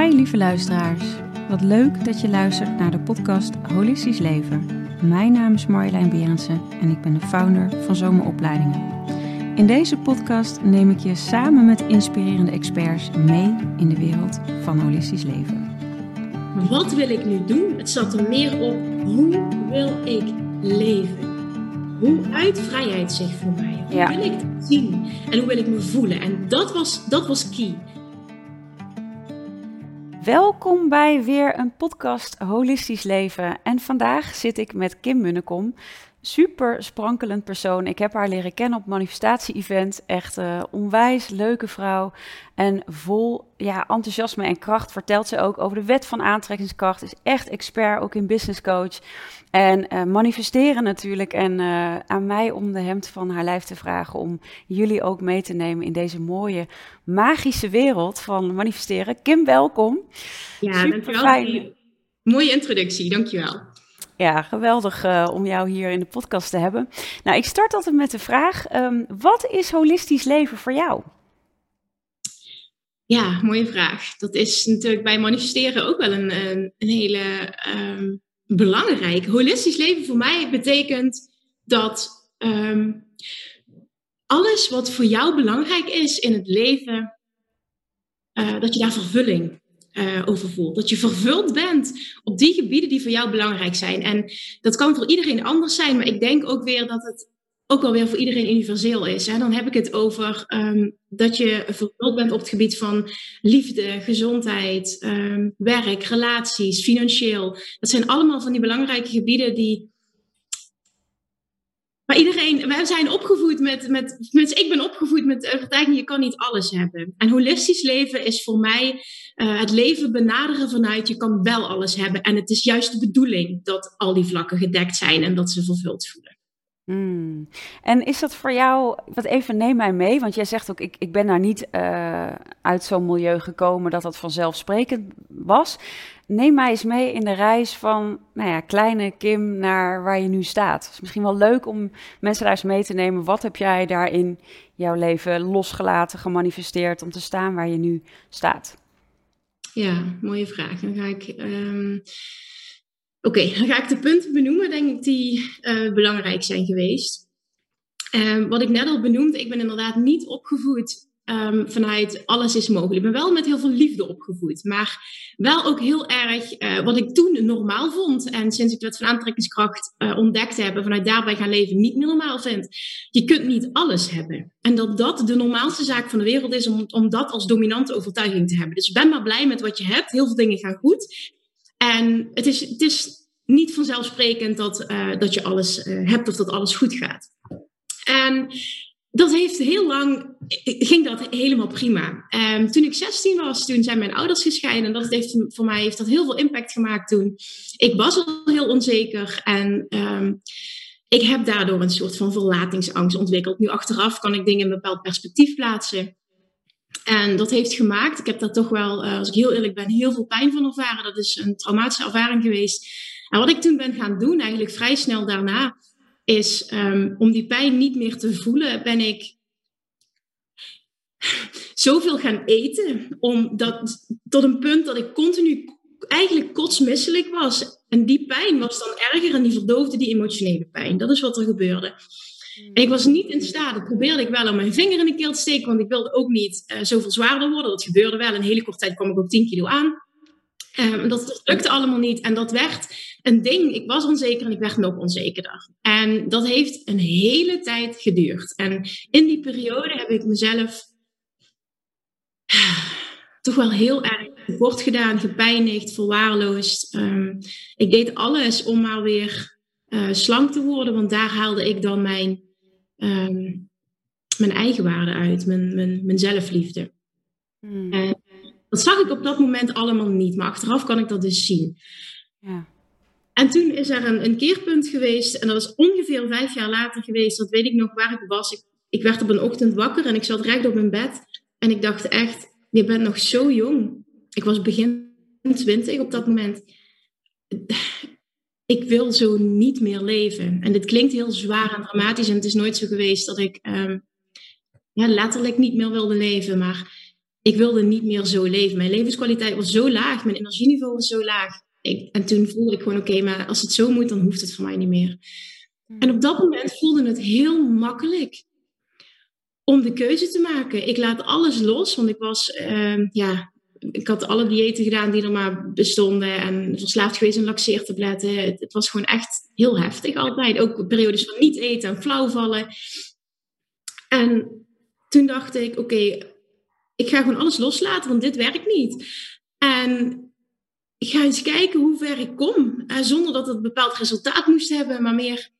Hi lieve luisteraars. Wat leuk dat je luistert naar de podcast Holistisch Leven. Mijn naam is Marjolein Berensen en ik ben de founder van Zomeropleidingen. In deze podcast neem ik je samen met inspirerende experts mee in de wereld van holistisch leven. Wat wil ik nu doen? Het zat er meer op hoe wil ik leven? Hoe uit vrijheid zich voor mij? Hoe Ja. wil ik het zien? En hoe wil ik me voelen? En dat was, dat was key. Welkom bij weer een podcast Holistisch Leven. En vandaag zit ik met Kim Munnekom. Super sprankelend persoon. Ik heb haar leren kennen op manifestatie-event. Echt eh, onwijs leuke vrouw. En vol ja, enthousiasme en kracht vertelt ze ook over de wet van aantrekkingskracht. Is echt expert ook in business coach. En eh, manifesteren natuurlijk. En eh, aan mij om de hemd van haar lijf te vragen om jullie ook mee te nemen in deze mooie magische wereld van manifesteren. Kim, welkom. Ja, Super fijn. Mooie introductie, dankjewel. Ja, geweldig eh, om jou hier in de podcast te hebben. Nou, ik start altijd met de vraag: ehm, wat is holistisch leven voor jou? Ja, mooie vraag. Dat is natuurlijk bij manifesteren ook wel een, een, hele ehm belangrijk. Holistisch leven voor mij betekent dat ehm, alles wat voor jou belangrijk is in het leven, eh, dat je daar vervulling eh, over voelt. Dat je vervuld bent op die gebieden die voor jou belangrijk zijn. En dat kan voor iedereen anders zijn, maar ik denk ook weer dat het ook wel weer voor iedereen universeel is. Hè? Dan heb ik het over ehm, dat je vervuld bent op het gebied van liefde, gezondheid, ehm, werk, relaties, financieel. Dat zijn allemaal van die belangrijke gebieden die. Maar iedereen, wij zijn opgevoed met, met, met, ik ben opgevoed met de overtuiging, je kan niet alles hebben. En holistisch leven is voor mij eh, het leven benaderen vanuit, je kan wel alles hebben. En het is juist de bedoeling dat al die vlakken gedekt zijn en dat ze vervuld voelen. Hmm. En is dat voor jou, wat even neem mij mee, want jij zegt ook, ik, ik ben daar niet eh, uit zo'n milieu gekomen dat dat vanzelfsprekend was. Neem mij eens mee in de reis van, nou ja, kleine Kim naar waar je nu staat. Het is misschien wel leuk om mensen daar eens mee te nemen. Wat heb jij daar in jouw leven losgelaten, gemanifesteerd om te staan waar je nu staat? Ja, mooie vraag. Dan ga ik. ehm, Oké, dan ga ik de punten benoemen, denk ik, die eh, belangrijk zijn geweest. Ehm, wat ik net al benoemde, ik ben inderdaad niet opgevoed ehm, vanuit alles is mogelijk. Ik ben wel met heel veel liefde opgevoed, maar wel ook heel erg eh, wat ik toen normaal vond. En sinds ik de wet van aantrekkingskracht eh, ontdekt heb vanuit daarbij gaan leven niet meer normaal vind. Je kunt niet alles hebben. En dat dat de normaalste zaak van de wereld is om, om dat als dominante overtuiging te hebben. Dus ben maar blij met wat je hebt. Heel veel dingen gaan goed. En het is, het is niet vanzelfsprekend dat, eh, dat je alles eh, hebt of dat alles goed gaat. En dat heeft heel lang, ging dat helemaal prima. Ehm, toen ik 16 was, toen zijn mijn ouders gescheiden. En dat heeft voor mij heeft dat heel veel impact gemaakt toen. Ik was al heel onzeker en ehm, ik heb daardoor een soort van verlatingsangst ontwikkeld. Nu achteraf kan ik dingen in een bepaald perspectief plaatsen. En dat heeft gemaakt, ik heb daar toch wel, eh, als ik heel eerlijk ben, heel veel pijn van ervaren. Dat is een traumatische ervaring geweest. En wat ik toen ben gaan doen, eigenlijk vrij snel daarna, is um, om die pijn niet meer te voelen, ben ik zoveel gaan eten. Om dat, tot een punt dat ik continu eigenlijk kotsmisselijk was. En die pijn was dan erger en die verdoofde die emotionele pijn. Dat is wat er gebeurde. En ik was niet in staat, dat probeerde ik wel om mijn vinger in de keel te steken, want ik wilde ook niet uh, zoveel zwaarder worden. Dat gebeurde wel. Een hele korte tijd kwam ik op 10 kilo aan. Um, dat, lukte allemaal niet. En dat werd een ding. Ik was onzeker en ik werd nog onzekerder. En dat heeft een hele tijd geduurd. En in die periode heb ik mezelf toch wel heel erg tekort gedaan, gepijnigd, verwaarloosd. Um, ik deed alles om maar weer uh, slank te worden, want daar haalde ik dan mijn, um, mijn eigenwaarde uit, mijn, mijn, mijn zelfliefde. Hmm. En dat zag ik op dat moment allemaal niet, maar achteraf kan ik dat dus zien. Ja. En toen is er een, een, keerpunt geweest, en dat is ongeveer vijf jaar later geweest, dat weet ik nog waar ik was. Ik, ik werd op een ochtend wakker en ik zat recht op mijn bed. En ik dacht echt, je bent nog zo jong. Ik was begin twintig op dat moment. Ik wil zo niet meer leven. En dit klinkt heel zwaar en dramatisch. En het is nooit zo geweest dat ik um, ja, letterlijk niet meer wilde leven. Maar ik wilde niet meer zo leven. Mijn levenskwaliteit was zo laag, mijn energieniveau was zo laag. Ik, en toen voelde ik gewoon, oké, maar als het zo moet, dan hoeft het voor mij niet meer. Hmm. En op dat moment voelde het heel makkelijk om de keuze te maken. Ik laat alles los, want ik was, uh, ja, ik had alle diëten gedaan die er maar bestonden en verslaafd geweest aan laxeertabletten. Het, het was gewoon echt heel heftig altijd. Ook periodes van niet eten en flauw vallen. En toen dacht ik, oké, ik ga gewoon alles loslaten, want dit werkt niet. En ik ga eens kijken hoe ver ik kom. Uh, zonder dat het een bepaald resultaat moest hebben, maar meer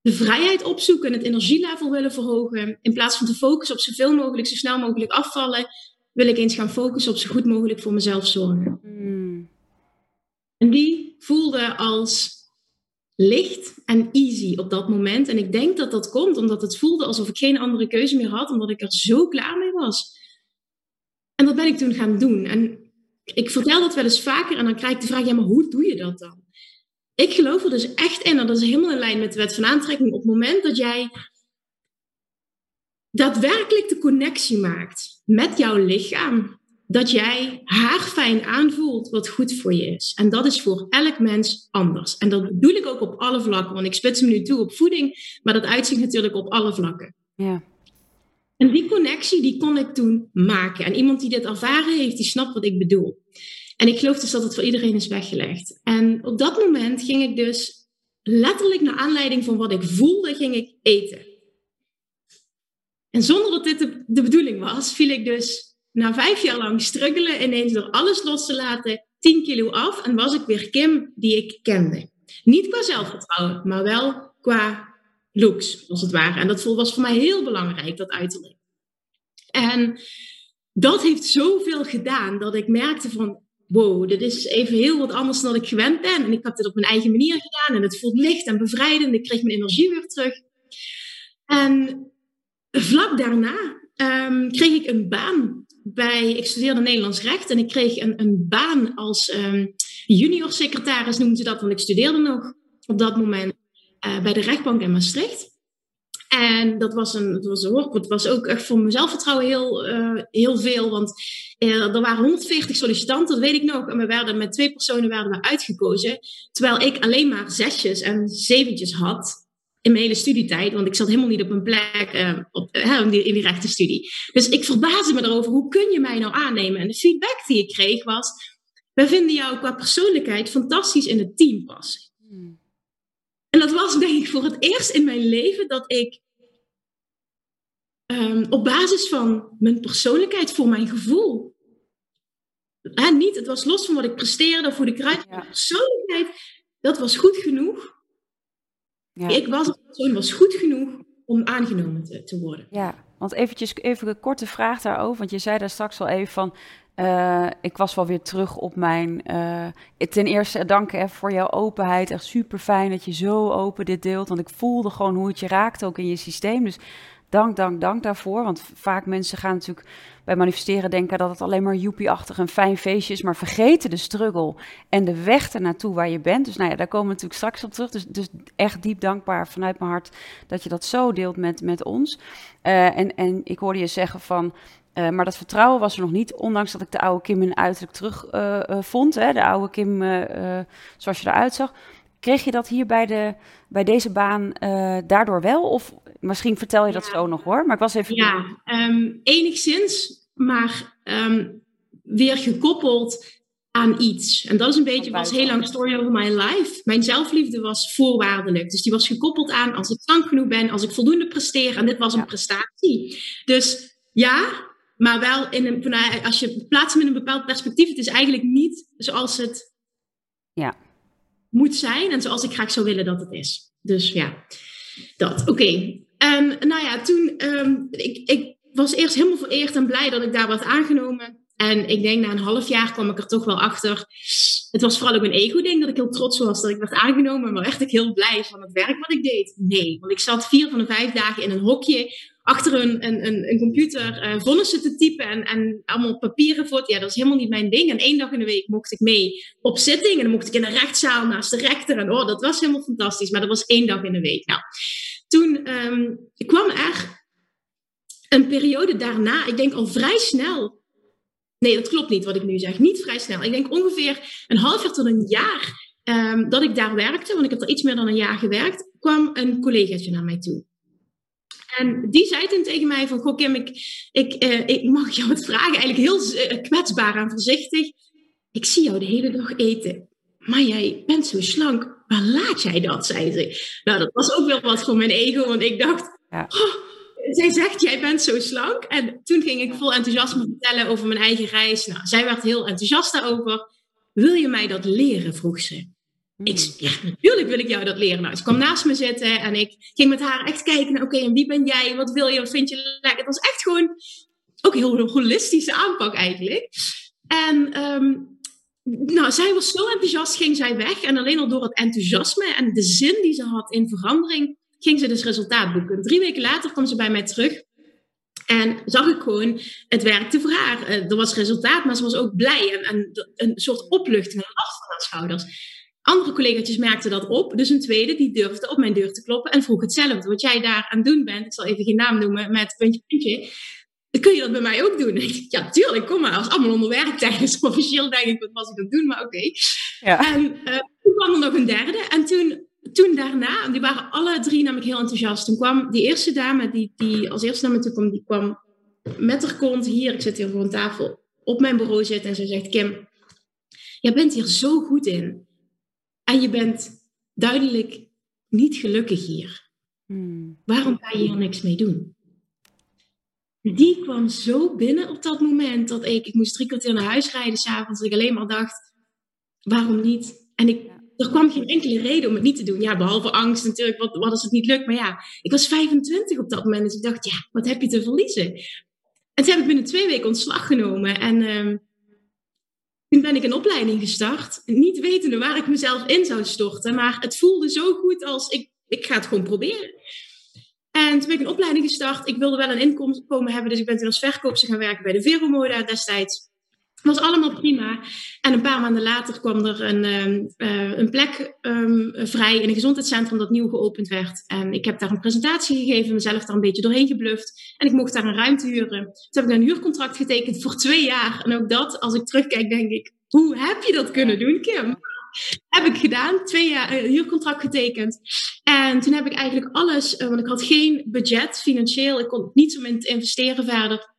de vrijheid opzoeken en het energielevel willen verhogen. In plaats van te focussen op zoveel mogelijk, zo snel mogelijk afvallen, wil ik eens gaan focussen op zo goed mogelijk voor mezelf zorgen. En die voelde als licht en easy op dat moment. En ik denk dat dat komt omdat het voelde alsof ik geen andere keuze meer had, omdat ik er zo klaar mee was. En dat ben ik toen gaan doen. En ik vertel dat wel eens vaker en dan krijg ik de vraag, ja, maar hoe doe je dat dan? Ik geloof er dus echt in, en dat is helemaal in lijn met de wet van aantrekking, op het moment dat jij daadwerkelijk de connectie maakt met jouw lichaam, dat jij haar fijn aanvoelt wat goed voor je is. En dat is voor elk mens anders. En dat bedoel ik ook op alle vlakken, want ik spits me nu toe op voeding, maar dat uitzicht natuurlijk op alle vlakken. Ja. En die connectie, die kon ik toen maken. En iemand die dit ervaren heeft, die snapt wat ik bedoel. En ik geloof dus dat het voor iedereen is weggelegd. En op dat moment ging ik dus letterlijk naar aanleiding van wat ik voelde, ging ik eten. En zonder dat dit de, bedoeling was, viel ik dus na vijf jaar lang struggelen ineens door alles los te laten, 10 kilo af en was ik weer Kim die ik kende. Niet qua zelfvertrouwen, maar wel qua looks, als het ware. En dat was voor mij heel belangrijk, dat uiterlijk. En dat heeft zoveel gedaan dat ik merkte van, wow, dit is even heel wat anders dan ik gewend ben. En ik heb dit op mijn eigen manier gedaan en het voelt licht en bevrijdend. Ik kreeg mijn energie weer terug. En vlak daarna um, kreeg ik een baan bij, ik studeerde Nederlands recht en ik kreeg een, een baan als um, junior secretaris, noemden ze dat, want ik studeerde nog op dat moment uh, bij de rechtbank in Maastricht. En dat was een, dat was een. Het was ook echt voor mijn zelfvertrouwen heel, uh, heel veel. Want uh, er waren 140 sollicitanten, dat weet ik nog. En we werden met twee personen werden we uitgekozen. Terwijl ik alleen maar zesjes en zeventjes had in mijn hele studietijd. Want ik zat helemaal niet op een plek uh, op, in, die, in die rechtenstudie. Dus ik verbaasde me erover, hoe kun je mij nou aannemen? En de feedback die ik kreeg was, we vinden jou qua persoonlijkheid fantastisch in het team passen. Hmm. En dat was denk ik voor het eerst in mijn leven dat ik um, op basis van mijn persoonlijkheid, voor mijn gevoel. Hè, niet, het was los van wat ik presteerde of hoe ik eruit. Mijn persoonlijkheid, dat was goed genoeg. Ja. Ik was, persoon was goed genoeg om aangenomen te, te worden. Ja, want eventjes, even een korte vraag daarover. Want je zei daar straks al even van, uh, ik was wel weer terug op mijn. Uh, ten eerste dank hè, voor jouw openheid. Echt super fijn dat je zo open dit deelt. Want ik voelde gewoon hoe het je raakte ook in je systeem. Dus dank, dank, dank daarvoor. Want vaak mensen gaan natuurlijk bij manifesteren denken dat het alleen maar joepie-achtig een fijn feestje is, maar vergeten de struggle en de weg ernaartoe waar je bent. Dus nou ja, daar komen we natuurlijk straks op terug. Dus, dus echt diep dankbaar vanuit mijn hart dat je dat zo deelt met, met ons. Uh, en, en ik hoorde je zeggen van. Uh, maar dat vertrouwen was er nog niet, ondanks dat ik de oude Kim in uiterlijk terug uh, vond. Hè, de oude Kim zoals je eruit zag. Kreeg je dat hier bij, de, bij deze baan daardoor wel? Of Misschien vertel je dat zo nog hoor, maar ik was even... Ja, um, enigszins, maar um, weer gekoppeld aan iets. En dat is een beetje, was heel lang story over my life. Mijn zelfliefde was voorwaardelijk. Dus die was gekoppeld aan als ik slank genoeg ben, als ik voldoende presteer. En dit was een prestatie. Dus ja, maar wel in een, als je plaatst met een bepaald perspectief. Het is eigenlijk niet zoals het ja. moet zijn en zoals ik graag zou willen dat het is. Dus ja, dat. Oké. En nou ja, toen, um, ik, ik was eerst helemaal vereerd en blij dat ik daar werd aangenomen. En ik denk na een half jaar kwam ik er toch wel achter. Het was vooral ook een ego-ding dat ik heel trots was dat ik werd aangenomen. Maar werd ik heel blij van het werk wat ik deed? Nee, want ik zat vier van de vijf dagen in een hokje achter een, een, een, computer uh, vonnissen te typen en, en allemaal papieren voor. Ja, dat is helemaal niet mijn ding. En één dag in de week mocht ik mee op zitting en dan mocht ik in een rechtszaal naast de rechter. En oh, dat was helemaal fantastisch. Maar dat was één dag in de week. Nou, toen um, kwam er een periode daarna, ik denk al vrij snel. Nee, dat klopt niet wat ik nu zeg. Niet vrij snel. Ik denk ongeveer een half jaar tot een jaar ehm, dat ik daar werkte, want ik heb er iets meer dan een jaar gewerkt, kwam een collegaatje naar mij toe. En die zei toen tegen mij van, goh Kim, ik, ik, uh, ik mag jou wat vragen, eigenlijk heel uh, kwetsbaar en voorzichtig. Ik zie jou de hele dag eten, maar jij bent zo slank. Waar laat jij dat, zei ze. Nou, dat was ook wel wat voor mijn ego, want ik dacht, ja. oh, zij zegt, jij bent zo slank. En toen ging ik vol enthousiasme vertellen over mijn eigen reis. Nou, zij werd heel enthousiast daarover. Wil je mij dat leren, vroeg ze. Ik zei, ja, natuurlijk wil ik jou dat leren. Nou, ze kwam naast me zitten en ik ging met haar echt kijken oké, en wie ben jij? Wat wil je? Wat vind je lekker? Het was echt gewoon ook een heel holistische aanpak eigenlijk. En um, nou, zij was zo enthousiast, ging zij weg. En alleen al door het enthousiasme en de zin die ze had in verandering, ging ze dus resultaat boeken. Drie weken later kwam ze bij mij terug. En zag ik gewoon, het werkte voor haar. Eh, er was resultaat, maar ze was ook blij. En, en een soort opluchting, een last van haar schouders. Andere collega's merkten dat op. Dus een tweede, die durfde op mijn deur te kloppen en vroeg hetzelfde. Wat jij daar aan doen bent, ik zal even geen naam noemen, met puntje, puntje. Kun je dat bij mij ook doen? ja, tuurlijk, kom maar. Als allemaal onder werktijd. Dus officieel denk ik, wat was ik aan het doen? Maar oké. Ja. En uh, toen kwam er nog een derde. En toen, toen daarna, die waren alle drie namelijk heel enthousiast. Toen kwam die eerste dame, die, die als eerste naar me toe kwam, die kwam met haar kont hier. Ik zit hier voor een tafel op mijn bureau zitten. En ze zegt, Kim, jij bent hier zo goed in. En je bent duidelijk niet gelukkig hier. Hmm. Waarom ga je hier niks mee doen? Die kwam zo binnen op dat moment dat ik, ik moest drie kwartier naar huis rijden s'avonds. Dat ik alleen maar dacht, waarom niet? En ik, er kwam geen enkele reden om het niet te doen. Ja, behalve angst natuurlijk, wat, wat als het niet lukt. Maar ja, ik was 25 op dat moment. Dus ik dacht, ja, wat heb je te verliezen? En toen heb ik binnen twee weken ontslag genomen. En uh, toen ben ik een opleiding gestart, niet wetende waar ik mezelf in zou storten. Maar het voelde zo goed als ik, ik ga het gewoon proberen. En toen ben ik een opleiding gestart. Ik wilde wel een inkomen hebben, dus ik ben toen als verkoopster gaan werken bij de Veromoda destijds. Het was allemaal prima. En een paar maanden later kwam er een, uh, een plek um, vrij in een gezondheidscentrum dat nieuw geopend werd. En ik heb daar een presentatie gegeven, mezelf daar een beetje doorheen gebluft. En ik mocht daar een ruimte huren. Toen heb ik een huurcontract getekend voor twee jaar. En ook dat, als ik terugkijk, denk ik, hoe heb je dat kunnen doen, Kim? Heb ik gedaan, twee jaar uh, huurcontract getekend. En toen heb ik eigenlijk alles, uh, want ik had geen budget financieel, ik kon niet zo in investeren verder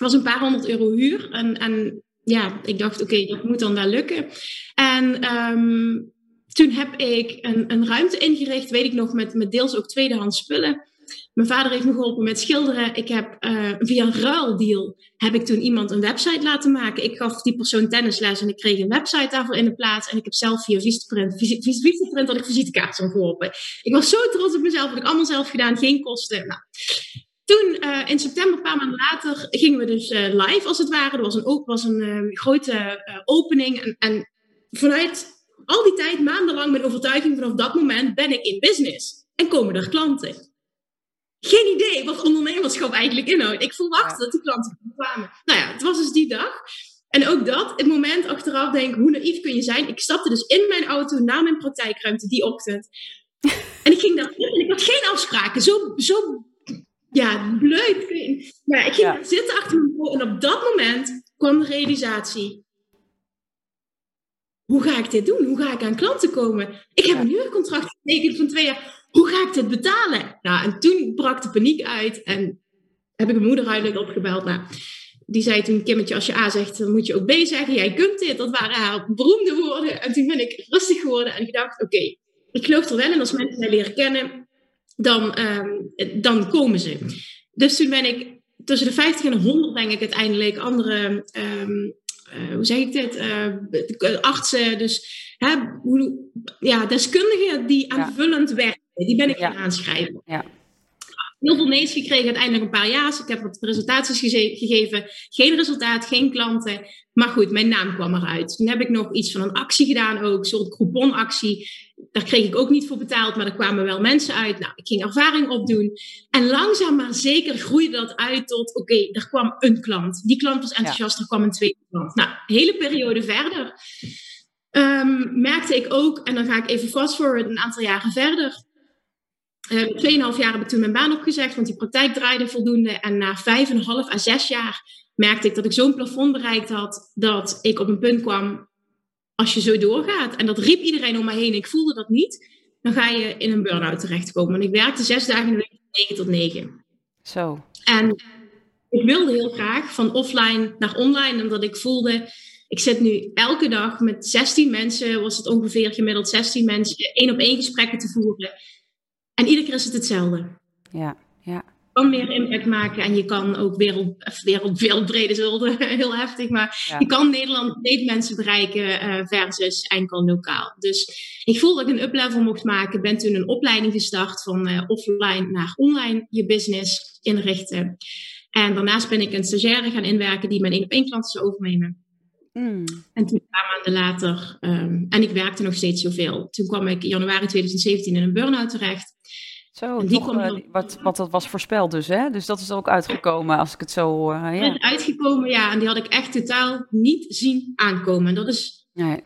was een paar honderd euro huur. En, en ja, ik dacht, oké, dat moet dan wel lukken. En um, toen heb ik een, een ruimte ingericht, weet ik nog, met, met deels ook tweedehands spullen. Mijn vader heeft me geholpen met schilderen. Ik heb uh, via een ruildeal heb ik toen iemand een website laten maken. Ik gaf die persoon tennisles en ik kreeg een website daarvoor in de plaats. En ik heb zelf via Vistaprint, Vistaprint had ik visitekaarten geholpen. Ik was zo trots op mezelf, heb ik allemaal zelf gedaan, geen kosten. Nou, toen, uh, in september, een paar maanden later, gingen we dus uh, live als het ware. Er was een, was een grote opening. En, en, vanuit al die tijd, maandenlang, mijn overtuiging vanaf dat moment, ben ik in business. En komen er klanten. Geen idee wat ondernemerschap eigenlijk inhoudt. Ik verwachtte dat die klanten kwamen. Nou ja, het was dus die dag. En ook dat, het moment achteraf denk, hoe naïef kun je zijn? Ik stapte dus in mijn auto naar mijn praktijkruimte die ochtend. En ik ging daar en ik had geen afspraken. Zo, zo ja, leuk. Ja, ik ging zitten achter mijn bureau en op dat moment kwam de realisatie. Hoe ga ik dit doen? Hoe ga ik aan klanten komen? Ik heb een huurcontract getekend van twee jaar. Hoe ga ik dit betalen? Nou, en toen brak de paniek uit en heb ik mijn moeder uiteindelijk opgebeld. Nou, die zei toen, Kimmetje, als je A zegt, dan moet je ook B zeggen. Jij kunt dit. Dat waren haar beroemde woorden. En toen ben ik rustig geworden en gedacht, oké, ik geloof er wel in als mensen mij leren kennen dan, um, dan komen ze. Dus toen ben ik tussen de 50 en de 100, denk ik, uiteindelijk andere, um, uh, hoe zeg ik dit, uh, artsen, dus hè, hoe, ja, deskundigen die aanvullend ja. werken, die ben ik gaan aanschrijven. Ja heel veel nee's gekregen, uiteindelijk een paar jaar. Ik heb wat presentaties gegeven, geen resultaat, geen klanten. Maar goed, mijn naam kwam eruit. Toen heb ik nog iets van een actie gedaan ook, een soort couponactie. Daar kreeg ik ook niet voor betaald, maar er kwamen wel mensen uit. Nou, ik ging ervaring opdoen. En langzaam maar zeker groeide dat uit tot, oké, er kwam een klant. Die klant was enthousiast, er kwam een tweede klant. Nou, hele periode verder. Um, merkte ik ook, en dan ga ik even fast forward een aantal jaren verder Uh, 2,5 jaar heb ik toen mijn baan opgezegd, want die praktijk draaide voldoende. En na 5,5 à 6 jaar merkte ik dat ik zo'n plafond bereikt had, dat ik op een punt kwam, als je zo doorgaat, en dat riep iedereen om me heen, ik voelde dat niet, dan ga je in een burn-out terechtkomen. En ik werkte zes dagen in de week, 9 tot 9. Zo. En ik wilde heel graag van offline naar online, omdat ik voelde, ik zit nu elke dag met 16 mensen, was het ongeveer gemiddeld 16 mensen, één op één gesprekken te voeren. En iedere keer is het hetzelfde. Ja, ja. Je kan meer impact maken en je kan ook wereld, wereld, wereldbrede zullen, heel heftig, maar je kan Nederland breed mensen bereiken uh, versus enkel lokaal. Dus ik voel dat ik een uplevel mocht maken. Ben toen een opleiding gestart van uh, offline naar online je business inrichten. En daarnaast ben ik een stagiaire gaan inwerken die mijn één op één klanten zou overnemen. Mm. En toen een paar maanden later, um, en ik werkte nog steeds zoveel. Toen kwam ik in januari 2017 in een burn-out terecht. Zo, die toch, uh, wat, wat dat was voorspeld dus, hè? Dus dat is ook uitgekomen als ik het zo... Uh, ja. Uitgekomen, ja. En die had ik echt totaal niet zien aankomen. En dat is... Nee.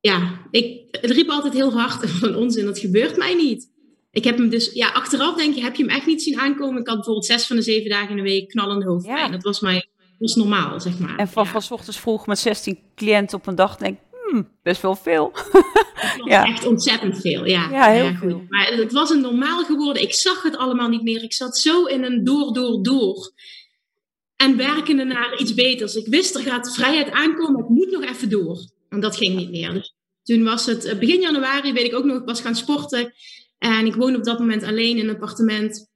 Ja, ik, het riep altijd heel hard van onzin, dat gebeurt mij niet. Ik heb hem dus, ja, achteraf denk je, heb je hem echt niet zien aankomen. Ik had bijvoorbeeld zes van de zeven dagen in de week knallende hoofdpijn. Ja. Dat was mij was normaal, zeg maar. En van, ja. van ochtends vroeg met 16 cliënten op een dag denk ik, hmm, best wel veel. ja. Echt ontzettend veel, ja. Ja, heel ja, veel. Maar het was een normaal geworden. Ik zag het allemaal niet meer. Ik zat zo in een door, door, door. En werkende naar iets beters. Ik wist, er gaat vrijheid aankomen. Ik moet nog even door. En dat ging niet meer. Dus toen was het eh, begin januari, weet ik ook nog, ik was gaan sporten. En ik woon op dat moment alleen in een appartement.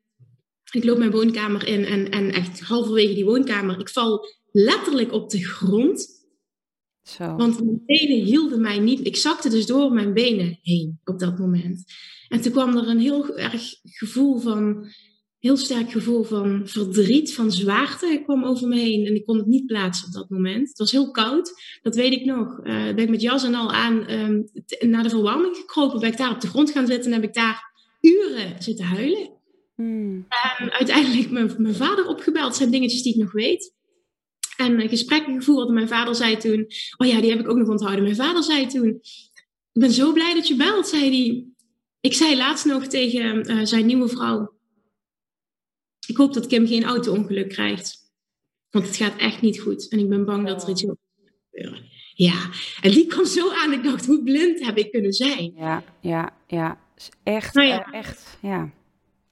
Ik loop mijn woonkamer in en, en echt halverwege die woonkamer, ik val letterlijk op de grond. Zo. Want mijn benen hielden mij niet. Ik zakte dus door mijn benen heen op dat moment. En toen kwam er een heel erg gevoel van, heel sterk gevoel van verdriet, van zwaarte. Ik kwam over me heen en ik kon het niet plaatsen op dat moment. Het was heel koud, dat weet ik nog. Uh, ben ik met jas en al aan um, naar de verwarming gekropen. Ben ik daar op de grond gaan zitten en heb ik daar uren zitten huilen. Hmm. En uiteindelijk mijn, mijn vader opgebeld. Dat zijn dingetjes die ik nog weet. En uh, gesprekken gevoerd. En mijn vader zei toen... Oh ja, die heb ik ook nog onthouden. Mijn vader zei toen... Ik ben zo blij dat je belt, zei hij. Ik zei laatst nog tegen uh, zijn nieuwe vrouw... Ik hoop dat Kim geen auto-ongeluk krijgt. Want het gaat echt niet goed. En ik ben bang dat er iets wil gebeuren. Ja, en die kwam zo aan. Ik dacht, hoe blind heb ik kunnen zijn? Ja, ja, ja. Echt, nou ja. echt, ja.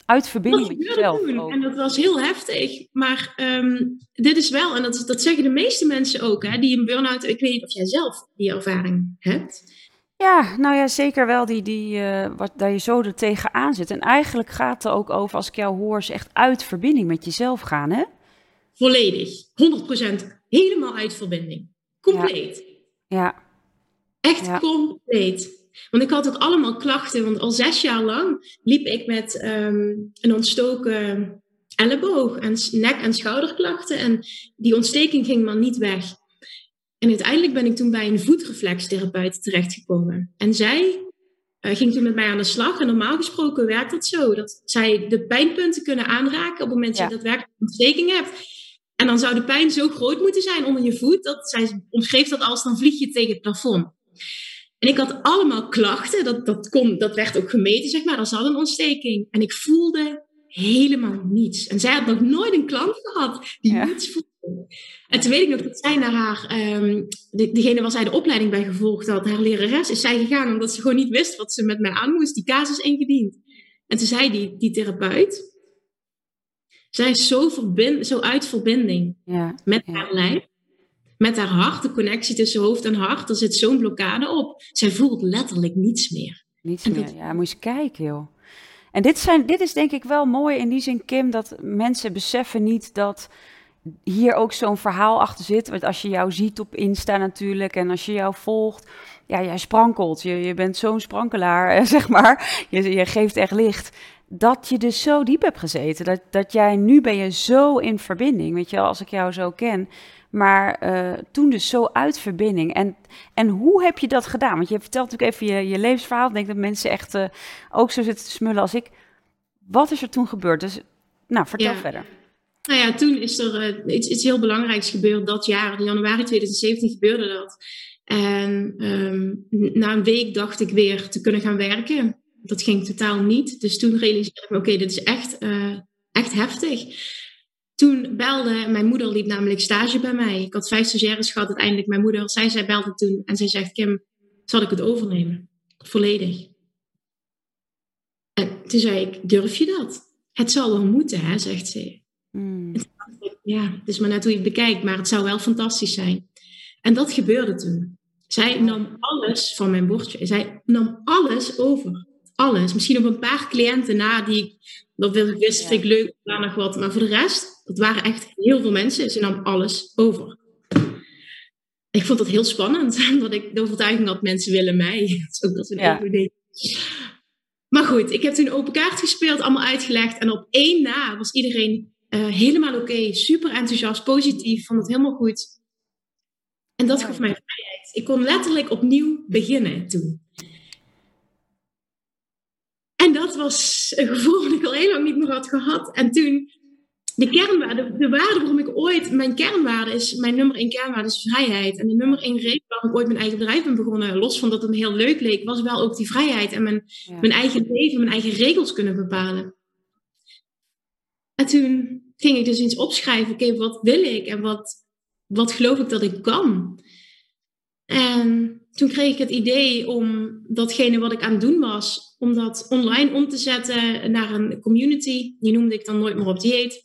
Uit verbinding met jezelf. Ook. En dat was heel heftig. Maar um, dit is wel, en dat, dat zeggen de meeste mensen ook, hè, die een burn-out, ik weet niet of jij zelf die ervaring hebt. Ja, nou ja, zeker wel die, die, uh, wat, dat je zo er tegenaan zit. En eigenlijk gaat het er ook over, als ik jou hoor, is echt uit verbinding met jezelf gaan, hè? Volledig, 100%. Helemaal uit verbinding. Compleet. Ja. ja. Echt ja. compleet. Want ik had ook allemaal klachten, want al zes jaar lang liep ik met um, een ontstoken elleboog en nek- en schouderklachten. En die ontsteking ging maar niet weg. En uiteindelijk ben ik toen bij een voetreflextherapeut terechtgekomen. En zij uh, ging toen met mij aan de slag. En normaal gesproken werkt dat zo. Dat zij de pijnpunten kunnen aanraken op het moment dat je daadwerkelijk ontsteking hebt. En dan zou de pijn zo groot moeten zijn onder je voet. Dat zij omschreef dat als dan vlieg je tegen het plafond. En ik had allemaal klachten, dat, dat, kon, dat werd ook gemeten, zeg maar. Er zat een ontsteking. En ik voelde helemaal niets. En zij had nog nooit een klant gehad die niets voelde. En toen weet ik nog dat zij naar haar, um, de, degene waar zij de opleiding bij gevolgd had, haar lerares, is zij gegaan omdat ze gewoon niet wist wat ze met mij aan moest, die casus ingediend. En toen zei die, die therapeut, zij is zo, verbind, zo uit verbinding ja, met haar lijf met haar hart, de connectie tussen hoofd en hart, er zit zo'n blokkade op. Zij voelt letterlijk niets meer. Niets meer, ja, moet je kijken joh. En dit, zijn, dit is denk ik wel mooi in die zin, Kim, dat mensen beseffen niet dat hier ook zo'n verhaal achter zit. Want als je jou ziet op Insta natuurlijk en als je jou volgt, ja, jij sprankelt. Je, je bent zo'n sprankelaar, zeg maar. Je, je geeft echt licht. Dat je dus zo diep hebt gezeten. Dat, dat jij nu ben je zo in verbinding. Weet je als ik jou zo ken. Maar uh, toen dus zo uit verbinding. En, en hoe heb je dat gedaan? Want je vertelt natuurlijk even je, je levensverhaal. Ik denk dat mensen echt uh, ook zo zitten te smullen als ik. Wat is er toen gebeurd? Dus, nou, vertel ja. verder. Nou ja, toen is er uh, iets, iets heel belangrijks gebeurd. Dat jaar, in januari 2017, gebeurde dat. En um, na een week dacht ik weer te kunnen gaan werken. dat ging totaal niet. Dus toen realiseerde ik me, oké, dit is echt, echt heftig. Toen belde, mijn moeder liep namelijk stage bij mij. Ik had vijf stagiaires gehad uiteindelijk. Mijn moeder, zij, zij belde toen en zij zegt, Kim, zal ik het overnemen? Volledig. En toen zei ik, durf je dat? Het zal wel moeten, hè, zegt ze. Mm. Ja, het is maar net hoe je het bekijkt, maar het zou wel fantastisch zijn. En dat gebeurde toen. Zij nam alles van mijn bordje. Zij nam alles over. Alles. Misschien op een paar cliënten na die ik, dat wist, ik leuk, daar nog wat. Maar voor de rest, dat waren echt heel veel mensen. Ze nam alles over. Ik vond dat heel spannend, omdat ik de overtuiging had, mensen willen mij. Dat is ook dat een ja. idee. Maar goed, ik heb toen open kaart gespeeld, allemaal uitgelegd. En op één na was iedereen uh, helemaal oké, super enthousiast, positief, vond het helemaal goed. En dat gaf mij vrijheid. Ik kon letterlijk opnieuw beginnen toen. En dat was een gevoel dat ik al heel lang niet meer had gehad. En toen, de kernwaarde, de waarde waarom ik ooit, mijn kernwaarde is, mijn nummer één kernwaarde is vrijheid. En de nummer één reden waarom ik ooit mijn eigen bedrijf ben begonnen, los van dat het me heel leuk leek, was wel ook die vrijheid en mijn, mijn eigen leven, mijn eigen regels kunnen bepalen. En toen ging ik dus eens opschrijven, oké, wat wil ik en wat, wat geloof ik dat ik kan? En toen kreeg ik het idee om datgene wat ik aan het doen was, om dat online om te zetten naar een community. Die noemde ik dan nooit meer op dieet.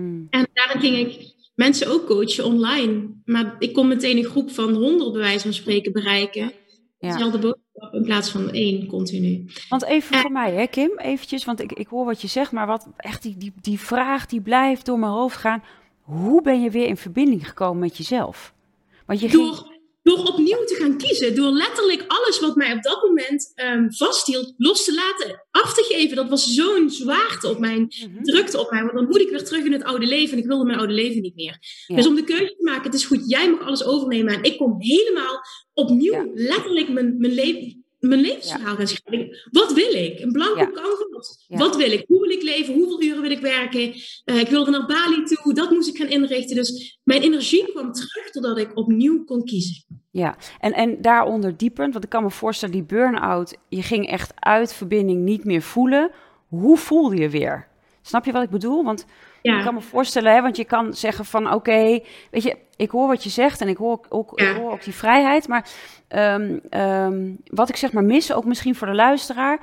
Hmm. En daarin ging ik mensen ook coachen online. Maar ik kon meteen een groep van honderd bij wijze van spreken bereiken. Ja. Dezelfde boodschap in plaats van één continu. Want even voor mij, hè, Kim, eventjes, want ik, ik hoor wat je zegt, maar wat echt die, die, die vraag die blijft door mijn hoofd gaan. Hoe ben je weer in verbinding gekomen met jezelf? Want je door, door opnieuw te gaan kiezen, door letterlijk alles wat mij op dat moment um, vasthield, los te laten, af te geven. Dat was zo'n zwaarte op mijn, mhm. drukte op mij. Want dan moet ik weer terug in het oude leven en ik wilde mijn oude leven niet meer. Dus om de keuze te maken, het is goed, jij mag alles overnemen en ik kom helemaal opnieuw, letterlijk mijn, mijn mijn levensverhaal gaan schrijven. Wat wil ik? Een blanco ja. Wat wil ik? Hoe wil ik leven? Hoeveel uren wil ik werken? Uh, ik wilde naar Bali toe. Dat moest ik gaan inrichten. Dus mijn energie kwam terug totdat ik opnieuw kon kiezen. Ja, en, en daaronder diepend, want ik kan me voorstellen, die burn-out, je ging echt uit verbinding niet meer voelen. Hoe voelde je weer? Snap je wat ik bedoel? Want ja. ik kan me voorstellen, hè, want je kan zeggen van oké, weet je, ik hoor wat je zegt en ik hoor ook, ik hoor ook die vrijheid. Maar Ehm, ehm, wat ik zeg maar mis, ook misschien voor de luisteraar.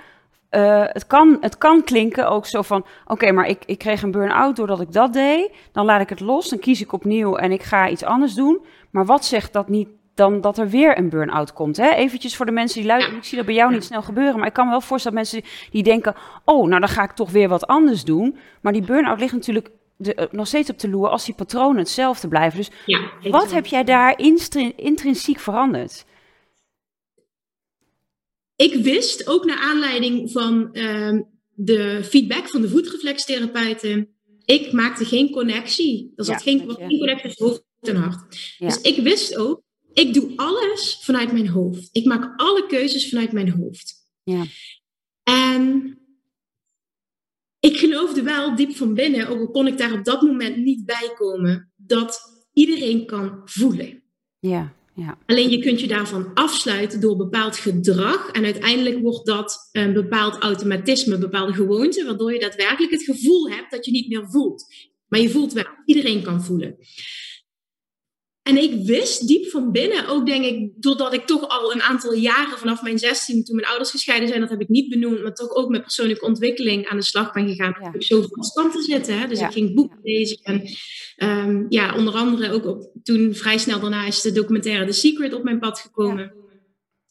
Uh, het, kan, het kan klinken ook zo van: oké, maar ik, ik kreeg een burn-out doordat ik dat deed. Dan laat ik het los, dan kies ik opnieuw en ik ga iets anders doen. Maar wat zegt dat niet dan dat er weer een burn-out komt? Hè? Eventjes voor de mensen die luisteren. Ik zie dat bij jou niet snel gebeuren. Maar ik kan me wel voorstellen dat mensen die denken: oh, nou dan ga ik toch weer wat anders doen. Maar die burn-out ligt natuurlijk de, eh, nog steeds op de loer als die patronen hetzelfde blijven. Dus wat heb jij daar intrinsiek veranderd? Ik wist ook naar aanleiding van uh, de feedback van de voetreflextherapeuten, ik maakte geen connectie. Er zat geen, geen connectie tussen hoofd en hart. Dus ik wist ook, ik doe alles vanuit mijn hoofd. Ik maak alle keuzes vanuit mijn hoofd. Ja. En ik geloofde wel diep van binnen, ook al kon ik daar op dat moment niet bij komen, dat iedereen kan voelen. Ja. Ja. Alleen je kunt je daarvan afsluiten door bepaald gedrag. En uiteindelijk wordt dat een bepaald automatisme, een bepaalde gewoonte, waardoor je daadwerkelijk het gevoel hebt dat je niet meer voelt. Maar je voelt wel, iedereen kan voelen. En ik wist diep van binnen, ook denk ik, doordat ik toch al een aantal jaren vanaf mijn 16, toen mijn ouders gescheiden zijn, dat heb ik niet benoemd, maar toch ook met persoonlijke ontwikkeling aan de slag ben gegaan. Ja. Ik zo stand te zitten. Hè? Dus ik ging boeken lezen. En um, ja, onder andere ook op, toen vrij snel daarna is de documentaire The Secret op mijn pad gekomen.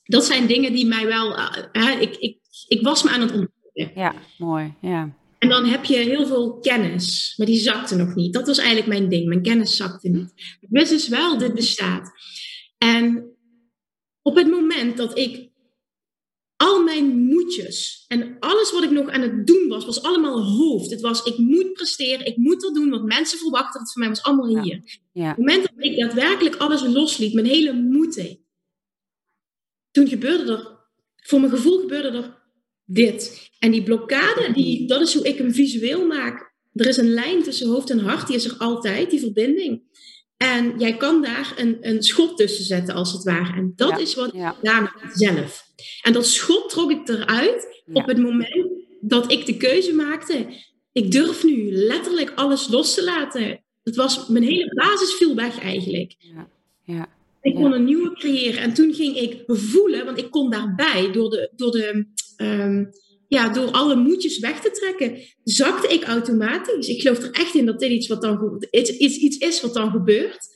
Dat zijn dingen die mij wel, uh, ik, ik, ik was me aan het ontwikkelen. Ja, mooi. Ja. En dan heb je heel veel kennis, maar die zakte nog niet. Dat was eigenlijk mijn ding. Mijn kennis zakte niet. Ik wist dus wel, dit bestaat. En op het moment dat ik al mijn moedjes en alles wat ik nog aan het doen was, was allemaal hoofd. Het was, ik moet presteren, ik moet dat doen, want mensen verwachten het van mij, was allemaal hier. Ja. Op het moment dat ik daadwerkelijk alles losliet, mijn hele moed toen gebeurde er, voor mijn gevoel gebeurde er dit. En die blokkade, die, dat is hoe ik hem visueel maak. Er is een lijn tussen hoofd en hart, die is er altijd, die verbinding. En jij kan daar een, een schot tussen zetten, als het ware. En dat is wat ik gedaan heb zelf. En dat schot trok ik eruit op het moment dat ik de keuze maakte. Ik durf nu letterlijk alles los te laten. Het was, mijn hele basis viel weg eigenlijk. Ja. Ja. Ik kon een nieuwe creëren. En toen ging ik voelen, want ik kon daarbij, door, de, door, de, ehm, ja, door alle moedjes weg te trekken, zakte ik automatisch. Ik geloof er echt in dat dit iets, wat dan, iets, iets, iets is wat dan gebeurt.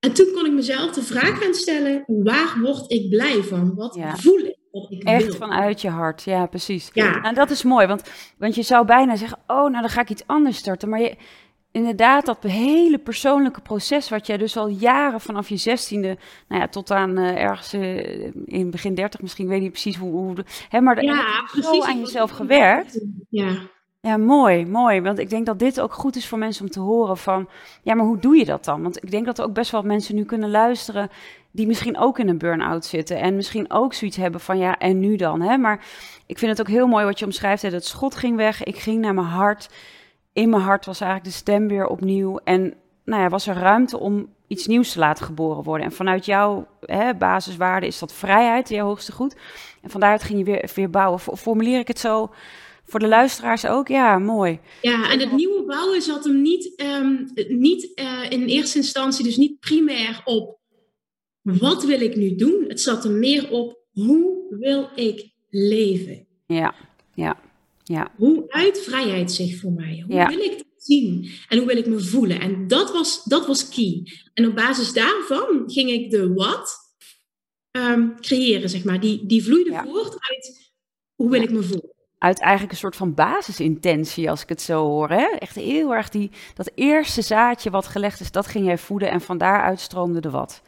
En toen kon ik mezelf de vraag gaan stellen: waar word ik blij van? Wat voel ik? Wat ik Echt vanuit je hart, ja, precies. Ja. En dat is mooi, want, want je zou bijna zeggen: Oh, nou dan ga ik iets anders starten. Maar je, inderdaad, dat hele persoonlijke proces, wat jij dus al jaren vanaf je zestiende, nou ja, tot aan uh, ergens uh, in begin dertig misschien, weet niet precies hoe, hoe hè, maar ja, zo aan jezelf gewerkt. Ja. Ja, mooi, mooi. Want ik denk dat dit ook goed is voor mensen om te horen van, ja, maar hoe doe je dat dan? Want ik denk dat er ook best wel mensen nu kunnen luisteren die misschien ook in een burn-out zitten en misschien ook zoiets hebben van, ja, en nu dan? Hè? Maar ik vind het ook heel mooi wat je omschrijft, hè, dat schot ging weg, ik ging naar mijn hart. In mijn hart was eigenlijk de stem weer opnieuw en nou ja, was er ruimte om iets nieuws te laten geboren worden. En vanuit jouw hè, basiswaarde is dat vrijheid, jouw hoogste goed. En van daaruit ging je weer, weer bouwen. Formuleer ik het zo voor de luisteraars ook, ja, mooi. Ja, en het nieuwe bouwen zat hem niet, um, niet uh, in eerste instantie, dus niet primair op wat wil ik nu doen. Het zat er meer op hoe wil ik leven. Ja, ja, ja. Hoe uit vrijheid zich voor mij? Hoe wil ik dat zien? En hoe wil ik me voelen? En dat was, dat was key. En op basis daarvan ging ik de wat um, creëren, zeg maar. Die, die vloeide voort uit hoe wil ik me voelen uit eigenlijk een soort van basisintentie, als ik het zo hoor. Hè? Echt heel erg die, dat eerste zaadje wat gelegd is, dat ging jij voeden en van daaruit stroomde de wat.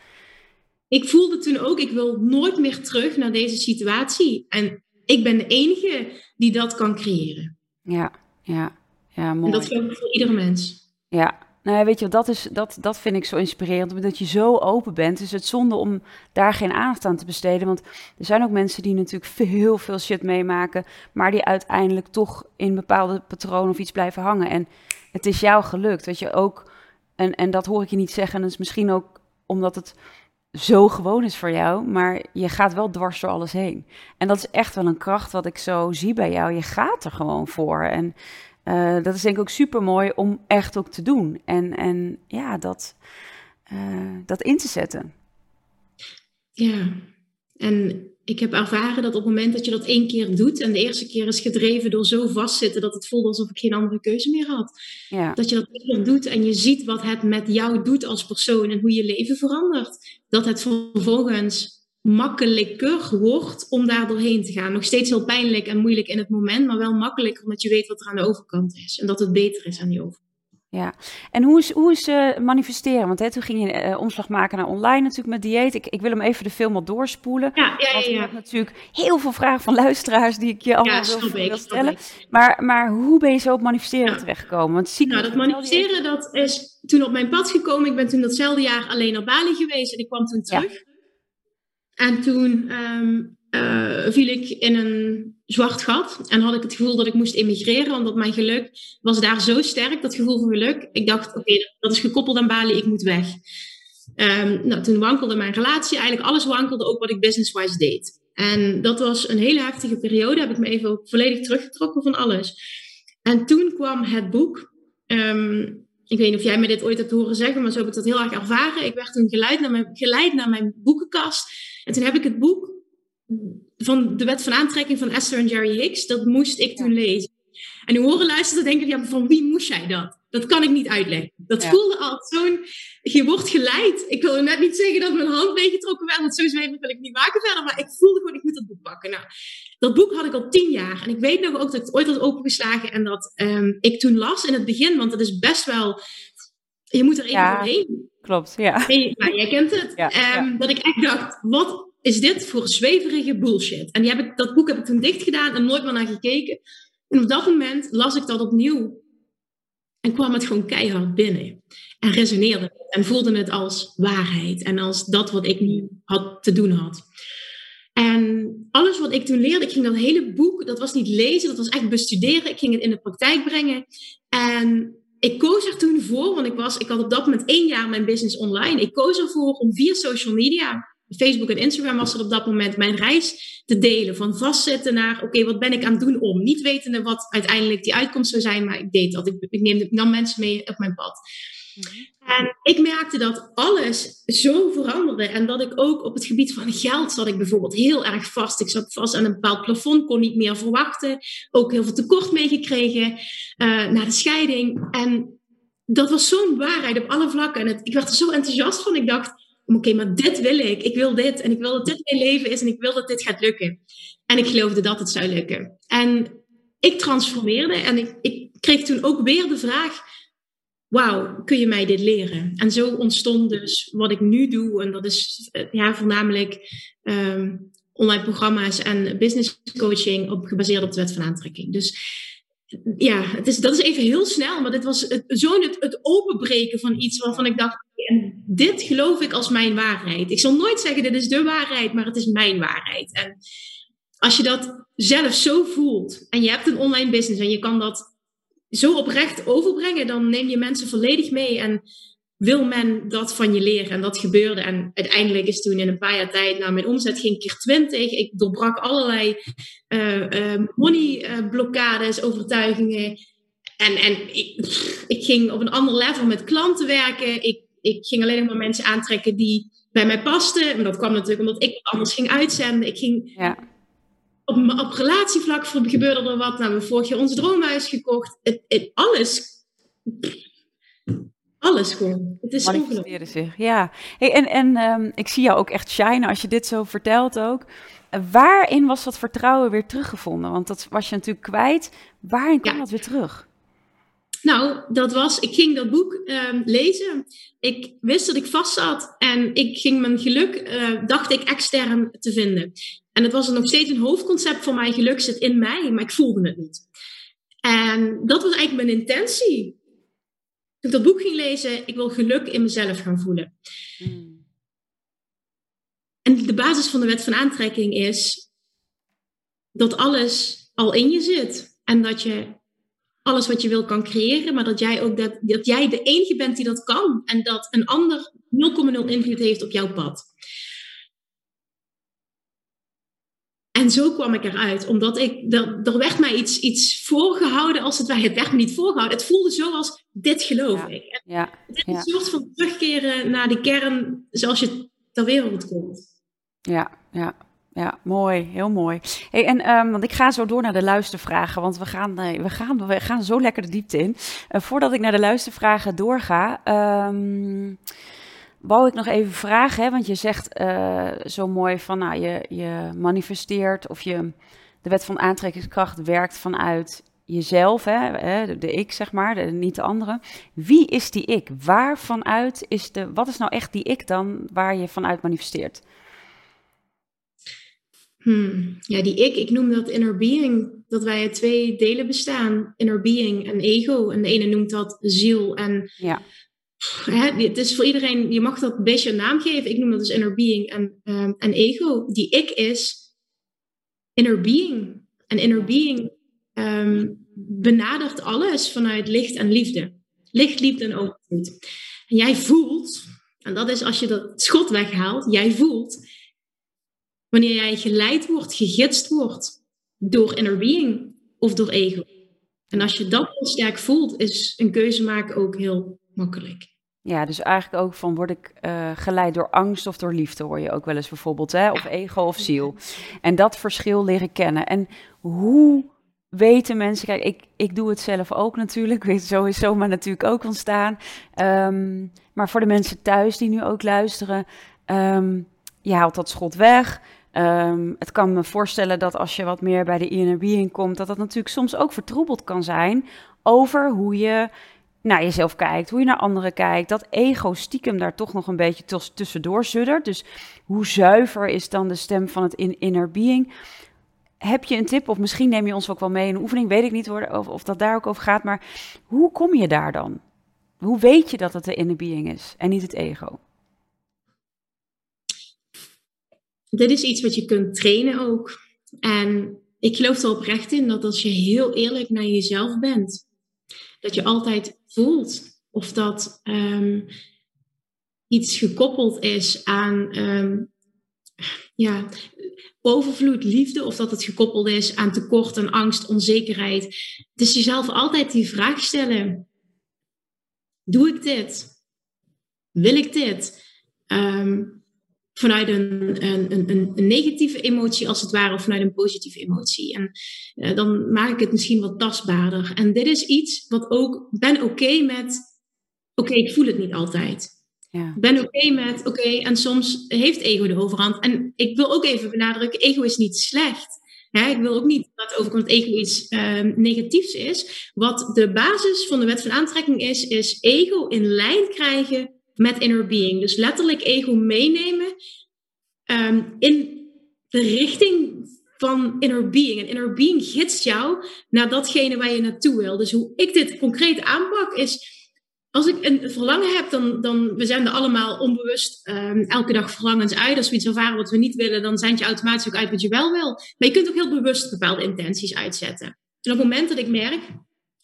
Ik voelde toen ook, ik wil nooit meer terug naar deze situatie. En ik ben de enige die dat kan creëren. Ja, ja, ja, mooi. En dat geldt voor iedere mens. Ja, nou, weet je, dat, is, dat, dat vind ik zo inspirerend, omdat je zo open bent. Is het zonde om daar geen aandacht aan te besteden. Want er zijn ook mensen die natuurlijk veel, veel shit meemaken, maar die uiteindelijk toch in bepaalde patronen of iets blijven hangen. En het is jou gelukt, dat je ook, en, en dat hoor ik je niet zeggen, en dat is misschien ook omdat het zo gewoon is voor jou, maar je gaat wel dwars door alles heen. En dat is echt wel een kracht wat ik zo zie bij jou. Je gaat er gewoon voor. En uh, dat is denk ik ook super mooi om echt ook te doen. En, en ja, dat, uh, dat in te zetten. Ja, en ik heb ervaren dat op het moment dat je dat één keer doet en de eerste keer is gedreven door zo vastzitten dat het voelde alsof ik geen andere keuze meer had. Ja. Dat je dat één keer doet en je ziet wat het met jou doet als persoon en hoe je leven verandert. Dat het vervolgens makkelijker wordt om daar doorheen te gaan. Nog steeds heel pijnlijk en moeilijk in het moment, maar wel makkelijker omdat je weet wat er aan de overkant is en dat het beter is aan die overkant. Ja, en hoe is, hoe is uh, manifesteren? Want hè, toen ging je uh, omslag maken naar online natuurlijk met dieet. Ik, ik wil hem even de film al doorspoelen. Ja, ja, ja. Want natuurlijk heel veel vragen van luisteraars die ik je allemaal ja, wil, wil, stellen. Maar, maar hoe ben je zo op manifesteren terechtgekomen? Want zie nou, dat manifesteren dat is toen op mijn pad gekomen. Ik ben toen datzelfde jaar alleen naar Bali geweest en ik kwam toen terug. En toen um, uh, viel ik in een zwart gat en had ik het gevoel dat ik moest emigreren, omdat mijn geluk was daar zo sterk, dat gevoel van geluk. Ik dacht, oké, dat is gekoppeld aan Bali, ik moet weg. Um, nou, toen wankelde mijn relatie, eigenlijk alles wankelde, ook wat ik business-wise deed. En dat was een hele heftige periode, heb ik me even volledig teruggetrokken van alles. En toen kwam het boek. Um, ik weet niet of jij me dit ooit hebt horen zeggen, maar zo heb ik dat heel erg ervaren. Ik werd toen geleid naar mijn, geleid naar mijn boekenkast. En toen heb ik het boek van de wet van aantrekking van Esther en Jerry Hicks, dat moest ik toen lezen. En nu horen luisteren, denk ik, ja, van wie moest jij dat? Dat kan ik niet uitleggen. Dat voelde al zo'n, je wordt geleid. Ik wil net niet zeggen dat mijn hand meegetrokken werd, want zo zweverig wil ik niet maken verder, maar ik voelde gewoon, ik moet dat boek pakken. Nou, dat boek had ik al tien jaar. En ik weet nog ook dat ik het ooit had opengeslagen en dat um, ik toen las in het begin, want het is best wel, je moet er even ja, doorheen. Klopt, ja. Maar jij kent het. Ja, um, dat ik echt dacht, wat is dit voor zweverige bullshit? En die heb ik, dat boek heb ik toen dicht gedaan en nooit meer naar gekeken. En op dat moment las ik dat opnieuw. En kwam het gewoon keihard binnen. En resoneerde. En voelde het als waarheid. En als dat wat ik nu had te doen had. En alles wat ik toen leerde, ik ging dat hele boek, dat was niet lezen, dat was echt bestuderen. Ik ging het in de praktijk brengen. En ik koos er toen voor, want ik, was, ik had op dat moment één jaar mijn business online. Ik koos ervoor om via social media, Facebook en Instagram was het op dat moment, mijn reis te delen. Van vastzitten naar, oké, wat ben ik aan het doen om? Niet wetende wat uiteindelijk die uitkomst zou zijn, maar ik deed dat. Ik, ik neem, nam mensen mee op mijn pad. Mhm. En ik merkte dat alles zo veranderde. En dat ik ook op het gebied van geld zat ik bijvoorbeeld heel erg vast. Ik zat vast aan een bepaald plafond, kon niet meer verwachten. Ook heel veel tekort meegekregen uh, na de scheiding. En dat was zo'n waarheid op alle vlakken. En het, ik werd er zo enthousiast van. Ik dacht, oké, maar dit wil ik. Ik wil dit. En ik wil dat dit mijn leven is. En ik wil dat dit gaat lukken. En ik geloofde dat het zou lukken. En ik transformeerde. En ik, ik kreeg toen ook weer de vraag wauw, kun je mij dit leren? En zo ontstond dus wat ik nu doe. En dat is eh, ja, voornamelijk um, online programma's en business coaching op, gebaseerd op de wet van aantrekking. Dus ja, het is, dat is even heel snel, maar dit was het, het, openbreken van iets waarvan ik dacht, en dit geloof ik als mijn waarheid. Ik zal nooit zeggen, dit is de waarheid, maar het is mijn waarheid. En als je dat zelf zo voelt en je hebt een online business en je kan dat zo oprecht overbrengen, dan neem je mensen volledig mee en wil men dat van je leren. En dat gebeurde. En uiteindelijk is toen in een paar jaar tijd, nou, mijn omzet ging keer 20. Ik doorbrak allerlei uh, uh, money-blokkades, overtuigingen. En, en ik, ik, ging op een ander level met klanten werken. Ik, ik ging alleen maar mensen aantrekken die bij mij pasten. En dat kwam natuurlijk omdat ik anders ging uitzenden. Ik ging ja op, op relatievlak gebeurde er wat. Nou, we hebben vorig jaar ons droomhuis gekocht. Het, het, alles. Alles gewoon. Het is ongelooflijk. zich, ja. Hey, en en um, ik zie jou ook echt shine als je dit zo vertelt ook. waarin was dat vertrouwen weer teruggevonden? Want dat was je natuurlijk kwijt. Waarin kwam dat weer terug? Nou, dat was, ik ging dat boek um, lezen. Ik wist dat ik vast zat en ik ging mijn geluk, uh, dacht ik, extern te vinden. En het was nog steeds een hoofdconcept voor mij, geluk zit in mij, maar ik voelde het niet. En dat was eigenlijk mijn intentie. Toen ik dat boek ging lezen, ik wil geluk in mezelf gaan voelen. Hmm. En de basis van de wet van aantrekking is dat alles al in je zit. En dat je alles wat je wil kan creëren, maar dat jij ook dat, dat jij de enige bent die dat kan. En dat een ander 0,0 invloed heeft op jouw pad. En zo kwam ik eruit, omdat ik, er, er werd mij iets, iets voorgehouden, als het ware. Het werd me niet voorgehouden. Het voelde zo als, dit geloof ik. Ja, is een soort van terugkeren naar de kern, zoals je ter wereld komt. Ja, ja, ja, mooi, heel mooi. Hey, en um, want ik ga zo door naar de luistervragen, want we gaan, we gaan, we gaan zo lekker de diepte in. Uh, voordat ik naar de luistervragen doorga, um, wou ik nog even vragen, hè, want je zegt uh, zo mooi van, nou, je, je manifesteert of je, de wet van aantrekkingskracht werkt vanuit jezelf, hè, de, de ik zeg maar, de, niet de andere. Wie is die ik? Waar vanuit is de, wat is nou echt die ik dan waar je vanuit manifesteert? Hmm. Ja, die ik, ik noem dat inner being. Dat wij uit twee delen bestaan. Inner being en ego. En de ene noemt dat ziel. En ja. hè, het is voor iedereen, je mag dat een beetje een naam geven. Ik noem dat dus inner being en, um, en ego. Die ik is inner being. En inner being um, benadert alles vanuit licht en liefde. Licht, liefde en overvloed. En jij voelt, en dat is als je dat schot weghaalt, jij voelt Wanneer jij geleid wordt, gegidst wordt door inner being of door ego. En als je dat heel sterk voelt, is een keuze maken ook heel makkelijk. Ja, dus eigenlijk ook van word ik uh, geleid door angst of door liefde, hoor je ook wel eens bijvoorbeeld, hè? of ego of ziel. En dat verschil leren kennen. En hoe weten mensen, kijk, ik, ik doe het zelf ook natuurlijk, weet zo is zomaar natuurlijk ook ontstaan. Um, maar voor de mensen thuis die nu ook luisteren, um, je haalt dat schot weg. Um, het kan me voorstellen dat als je wat meer bij de inner being komt, dat dat natuurlijk soms ook vertroebeld kan zijn over hoe je naar jezelf kijkt, hoe je naar anderen kijkt. Dat ego stiekem daar toch nog een beetje tussendoor zuddert. Dus hoe zuiver is dan de stem van het inner being? Heb je een tip, of misschien neem je ons ook wel mee in een oefening, weet ik niet hoor, of, of dat daar ook over gaat, maar hoe kom je daar dan? Hoe weet je dat het de inner being is en niet het ego? Dit is iets wat je kunt trainen ook. En ik geloof er oprecht in dat als je heel eerlijk naar jezelf bent dat je altijd voelt of dat ehm, iets gekoppeld is aan um, ja, overvloed, liefde, of dat het gekoppeld is aan tekort en angst, onzekerheid. Is jezelf altijd die vraag stellen: Doe ik dit? Wil ik dit? Um, vanuit een, een, een, een, negatieve emotie als het ware, of vanuit een positieve emotie. En uh, dan maak ik het misschien wat tastbaarder. En dit is iets wat ook, ben oké met, oké, ik voel het niet altijd. Ja. Ben oké met, oké, en soms heeft ego de overhand. En ik wil ook even benadrukken, ego is niet slecht. Hè, ik wil ook niet dat overkomt ego iets uh, negatiefs is. Wat de basis van de wet van aantrekking is, is ego in lijn krijgen met inner being. Dus letterlijk ego meenemen um, in de richting van inner being. En inner being gidst jou naar datgene waar je naartoe wil. Dus hoe ik dit concreet aanpak is... Als ik een verlangen heb, dan, dan we er allemaal onbewust um, elke dag verlangens uit. Als we iets ervaren wat we niet willen, dan zijn je automatisch ook uit wat je wel wil. Maar je kunt ook heel bewust bepaalde intenties uitzetten. En op het moment dat ik merk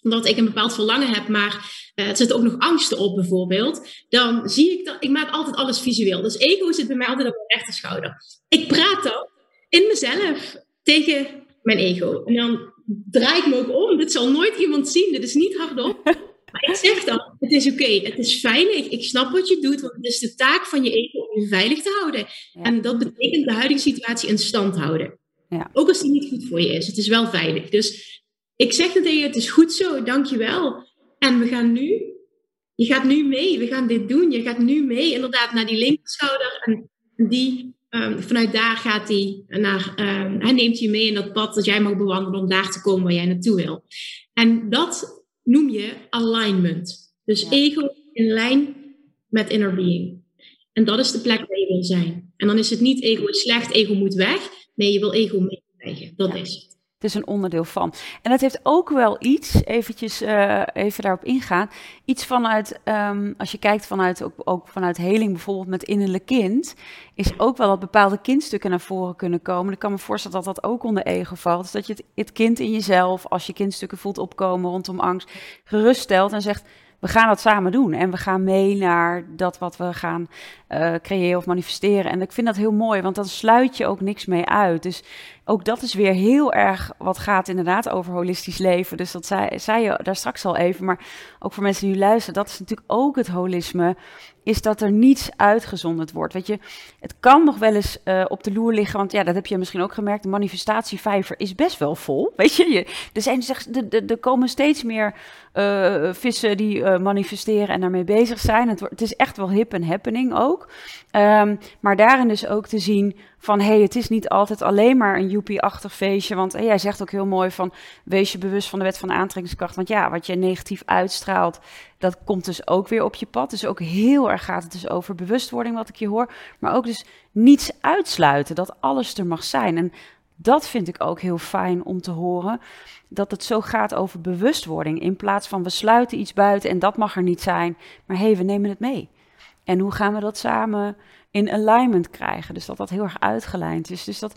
dat ik een bepaald verlangen heb, maar uh, er zitten ook nog angsten op bijvoorbeeld, dan zie ik dat, ik maak altijd alles visueel. Dus ego zit bij mij altijd op mijn rechterschouder. Ik praat dan in mezelf tegen mijn ego. En dan draai ik me ook om. Dit zal nooit iemand zien, dit is niet hardop. Maar ik zeg dan, het is oké, het is veilig, ik snap wat je doet, want het is de taak van je ego om je veilig te houden. En dat betekent de huidige situatie in stand houden. Ja. Ook als die niet goed voor je is, het is wel veilig. Dus ik zeg het tegen je, het is goed zo, dankjewel. En we gaan nu, je gaat nu mee, we gaan dit doen. Je gaat nu mee inderdaad naar die linkerschouder. En die, um, vanuit daar gaat hij naar, um, hij neemt je mee in dat pad dat jij mag bewandelen om daar te komen waar jij naartoe wil. En dat noem je alignment. Dus ego in lijn met inner being. En dat is de plek waar je wil zijn. En dan is het niet ego is slecht, ego moet weg. Nee, je wil ego meekrijgen. Dat is het. Het is een onderdeel van. En dat heeft ook wel iets, eventjes uh, even daarop ingaan, iets vanuit, um, als je kijkt vanuit, ook, ook vanuit heling bijvoorbeeld met innerlijk kind, is ook wel dat bepaalde kindstukken naar voren kunnen komen. Ik kan me voorstellen dat dat ook onder ego valt. Dus dat je het, het kind in jezelf, als je kindstukken voelt opkomen rondom angst, geruststelt en zegt, we gaan dat samen doen. En we gaan mee naar dat wat we gaan uh, creëren of manifesteren. En ik vind dat heel mooi, want dan sluit je ook niks mee uit. Dus ook dat is weer heel erg wat gaat inderdaad over holistisch leven. Dus dat zei, zei je daar straks al even. Maar ook voor mensen die luisteren, dat is natuurlijk ook het holisme is dat er niets uitgezonderd wordt. Weet je, het kan nog wel eens uh, op de loer liggen, want ja, dat heb je misschien ook gemerkt. De manifestatievijver is best wel vol. Weet je, je er, zijn, er, er komen steeds meer uh, vissen die uh, manifesteren en daarmee bezig zijn. Het, het, is echt wel hip en happening ook. Um, maar daarin dus ook te zien van hey, het is niet altijd alleen maar een joepie-achtig feestje. Want hey, jij zegt ook heel mooi van wees je bewust van de wet van de aantrekkingskracht. Want ja, wat je negatief uitstraalt, dat komt dus ook weer op je pad. Dus ook heel erg gaat het dus over bewustwording, wat ik je hoor. Maar ook dus niets uitsluiten, dat alles er mag zijn. En dat vind ik ook heel fijn om te horen. Dat het zo gaat over bewustwording. In plaats van we sluiten iets buiten en dat mag er niet zijn. Maar hé, hey, we nemen het mee. En hoe gaan we dat samen in alignment krijgen? Dus dat dat heel erg uitgelijnd is. Dus dat,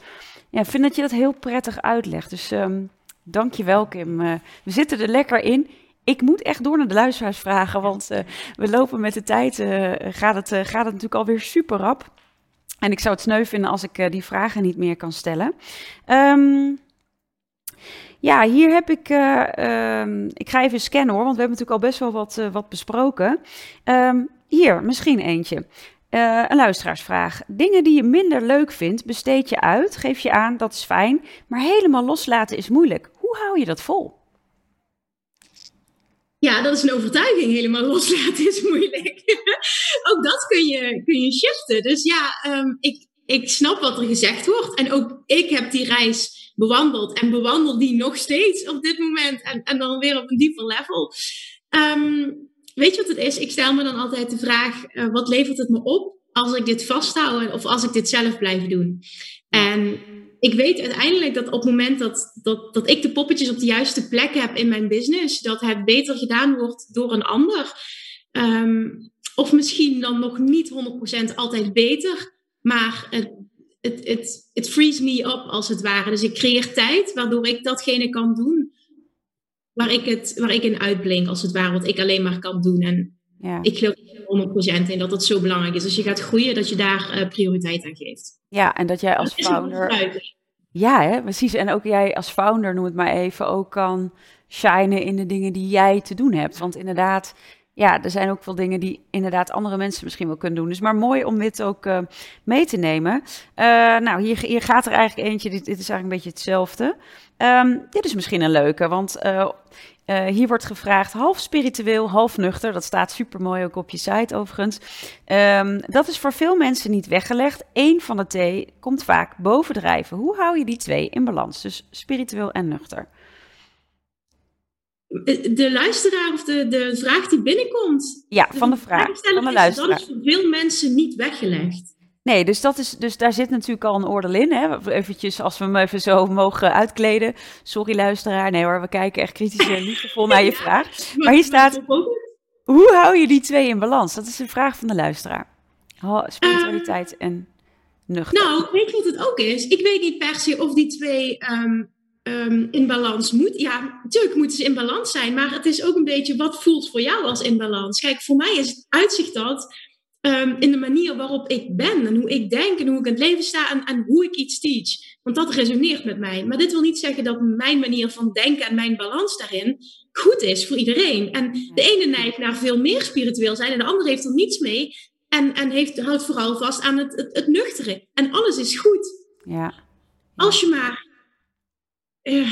ja, vind dat je dat heel prettig uitlegt. Dus um, dank je wel, Kim. Uh, we zitten er lekker in. Ik moet echt door naar de luisteraars vragen, want uh, we lopen met de tijd. Uh, gaat, het, gaat het natuurlijk alweer super rap. En ik zou het sneu vinden als ik die vragen niet meer kan stellen. Um, ja, hier heb ik. Um, ik ga even scannen hoor, want we hebben natuurlijk al best wel wat, wat besproken. Um, hier, misschien eentje. Uh, een luisteraarsvraag. Dingen die je minder leuk vindt, besteed je uit, geef je aan, dat is fijn. Maar helemaal loslaten is moeilijk. Hoe hou je dat vol? Ja, dat is een overtuiging. Helemaal loslaten is moeilijk. ook dat kun je, kun je shiften. Dus ja, um, ik, ik snap wat er gezegd wordt. En ook ik heb die reis bewandeld. En bewandel die nog steeds op dit moment. En, en dan weer op een dieper level. Um, weet je wat het is? Ik stel me dan altijd de vraag: uh, wat levert het me op als ik dit vasthoud of als ik dit zelf blijf doen? En ik weet uiteindelijk dat op het moment dat, dat, dat ik de poppetjes op de juiste plek heb in mijn business, dat het beter gedaan wordt door een ander. Um, of misschien dan nog niet 100% altijd beter, maar het, het, het, het frees me up als het ware. Dus ik creëer tijd waardoor ik datgene kan doen waar ik, het, waar ik in uitblink, als het ware, wat ik alleen maar kan doen. En ja. ik geloof 100% in dat dat zo belangrijk is. Als je gaat groeien, dat je daar uh, prioriteit aan geeft. Ja, en dat jij als founder. Ja, hè, precies. En ook jij als founder, noem het maar even, ook kan shinen in de dingen die jij te doen hebt. Want inderdaad, ja, er zijn ook veel dingen die inderdaad andere mensen misschien wel kunnen doen. Dus maar mooi om dit ook uh, mee te nemen. Uh, nou, hier, hier gaat er eigenlijk eentje, dit, is eigenlijk een beetje hetzelfde. Um, dit is misschien een leuke, want uh, hier wordt gevraagd half spiritueel, half nuchter. Dat staat super mooi ook op je site overigens. Um, dat is voor veel mensen niet weggelegd. Eén van de twee komt vaak bovendrijven. Hoe hou je die twee in balans? Dus spiritueel en nuchter. De luisteraar of de, de vraag die binnenkomt. Ja, van de vraag. Van de luisteraar. Dat is voor veel mensen niet weggelegd. Nee, dus, dat is, dus daar zit natuurlijk al een oordeel in. Hè? Eventjes, als we hem even zo mogen uitkleden. Sorry luisteraar. Nee hoor, we kijken echt kritisch en liefdevol naar je vraag. Maar hier staat, hoe hou je die twee in balans? Dat is een vraag van de luisteraar. Spiritualiteit en nuchter. Nou, weet je wat het ook is? Ik weet niet per se of die twee ehm, um, in balans moet. Ja, natuurlijk moeten ze in balans zijn, maar het is ook een beetje wat voelt voor jou als in balans. Kijk, voor mij is het uitzicht dat um, in de manier waarop ik ben en hoe ik denk en hoe ik in het leven sta en, en hoe ik iets teach. Want dat resoneert met mij. Maar dit wil niet zeggen dat mijn manier van denken en mijn balans daarin goed is voor iedereen. En de ene neigt naar veel meer spiritueel zijn en de andere heeft er niets mee. En, en heeft, houdt vooral vast aan het, het, het nuchtere. En alles is goed. Ja. Als je maar uh,